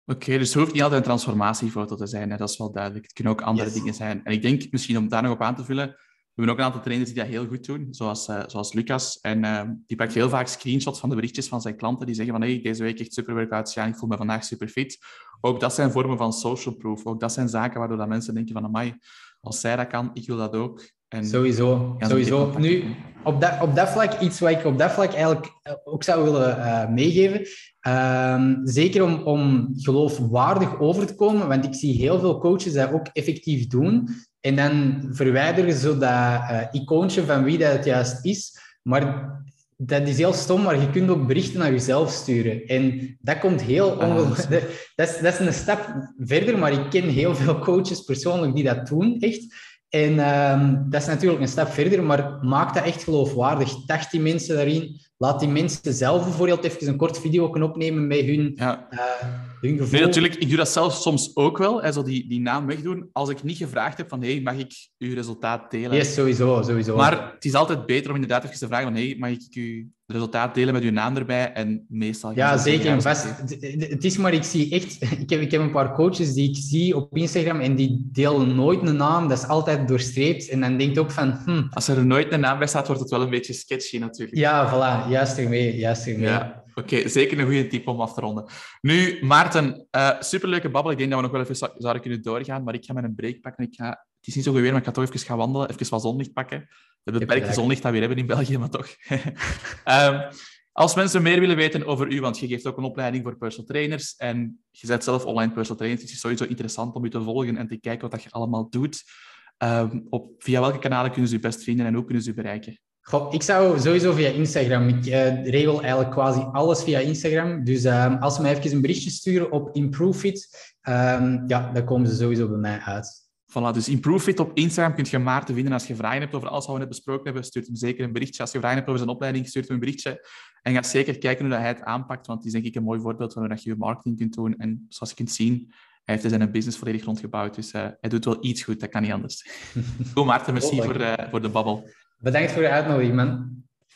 Oké, dus het hoeft niet altijd een transformatiefoto te zijn. Hè? Dat is wel duidelijk. Het kunnen ook andere dingen zijn. En ik denk, misschien om daar nog op aan te vullen, hebben ook een aantal trainers die dat heel goed doen, zoals, uh, zoals Lucas. En uh, die pakt heel vaak screenshots van de berichtjes van zijn klanten. Die zeggen van, hey, deze week echt super workouts gaan, ik voel me vandaag super fit. Ook dat zijn vormen van social proof. Ook dat zijn zaken waardoor dat mensen denken van, amai, als zij dat kan, ik wil dat ook. En sowieso, sowieso. Nu, op dat, op dat vlak, iets wat ik op dat vlak eigenlijk eh, ook zou willen uh, meegeven. Uh, zeker om, om geloofwaardig over te komen, want ik zie heel veel coaches dat ook effectief doen. En dan verwijderen ze dat uh, icoontje van wie dat het juist is. Maar dat is heel stom, maar je kunt ook berichten naar jezelf sturen. En dat komt heel Ah, ongelooflijk... dat, is, dat is een stap verder, maar ik ken heel veel coaches persoonlijk die dat doen, echt. En ehm, dat is natuurlijk een stap verder, maar maak dat echt geloofwaardig. Tag die mensen daarin. Laat die mensen zelf bijvoorbeeld even een kort video opnemen met hun, Ja. eh, Nee, natuurlijk. Ik doe dat zelf soms ook wel. Hè, zo die, die naam wegdoen. Als ik niet gevraagd heb van hey, mag ik uw resultaat delen? Yes, sowieso, sowieso. Maar het is altijd beter om inderdaad even te vragen van hey, mag ik uw resultaat delen met uw naam erbij? En meestal... Ja, zeker vast. Het- is maar, ik zie echt... Ik heb, ik heb een paar coaches die ik zie op Instagram en die delen nooit een naam. Dat is altijd doorstreept. En dan denk je ook van... Hm, Als er nooit een naam bij staat, wordt het wel een beetje sketchy natuurlijk. ja, voilà, juist ermee, juist ermee. Ja, oké. zeker een goede tip om af te ronden. Nu, Maarten, eh, superleuke babbel. Ik denk dat we nog wel even zou- zouden kunnen doorgaan, maar ik ga mijn break pakken. Ik ga, het is niet zo weer, maar ik ga toch even gaan wandelen, even wat zonlicht pakken. De beperkte zonlicht dat we weer hebben in België, maar toch. Ehm, als mensen meer willen weten over u, want je geeft ook een opleiding voor personal trainers en je bent zelf online personal trainer, dus het is sowieso interessant om u te volgen en te kijken wat dat je allemaal doet. Ehm, op, via welke kanalen kunnen ze u best vinden en hoe kunnen ze u bereiken? Goh, ik zou sowieso via Instagram. Ik eh, regel eigenlijk quasi alles via Instagram. Dus ehm, als ze mij even een berichtje sturen op Improve It, ehm, ja, dan komen ze sowieso bij mij uit. Voilà, dus Improve It op Instagram kun je Maarten vinden als je vragen hebt over alles wat we net besproken hebben. Stuurt hem zeker een berichtje. Als je vragen hebt over zijn opleiding, stuurt hem een berichtje. En ga zeker kijken hoe dat hij het aanpakt, want het is denk ik een mooi voorbeeld van hoe dat je je marketing kunt doen. En zoals je kunt zien, hij heeft zijn business volledig rondgebouwd. Dus eh, hij doet wel iets goed, dat kan niet anders. Goed, Maarten, merci Hopelijk. voor, eh, voor de babbel. Bedankt voor de uitnodiging, man.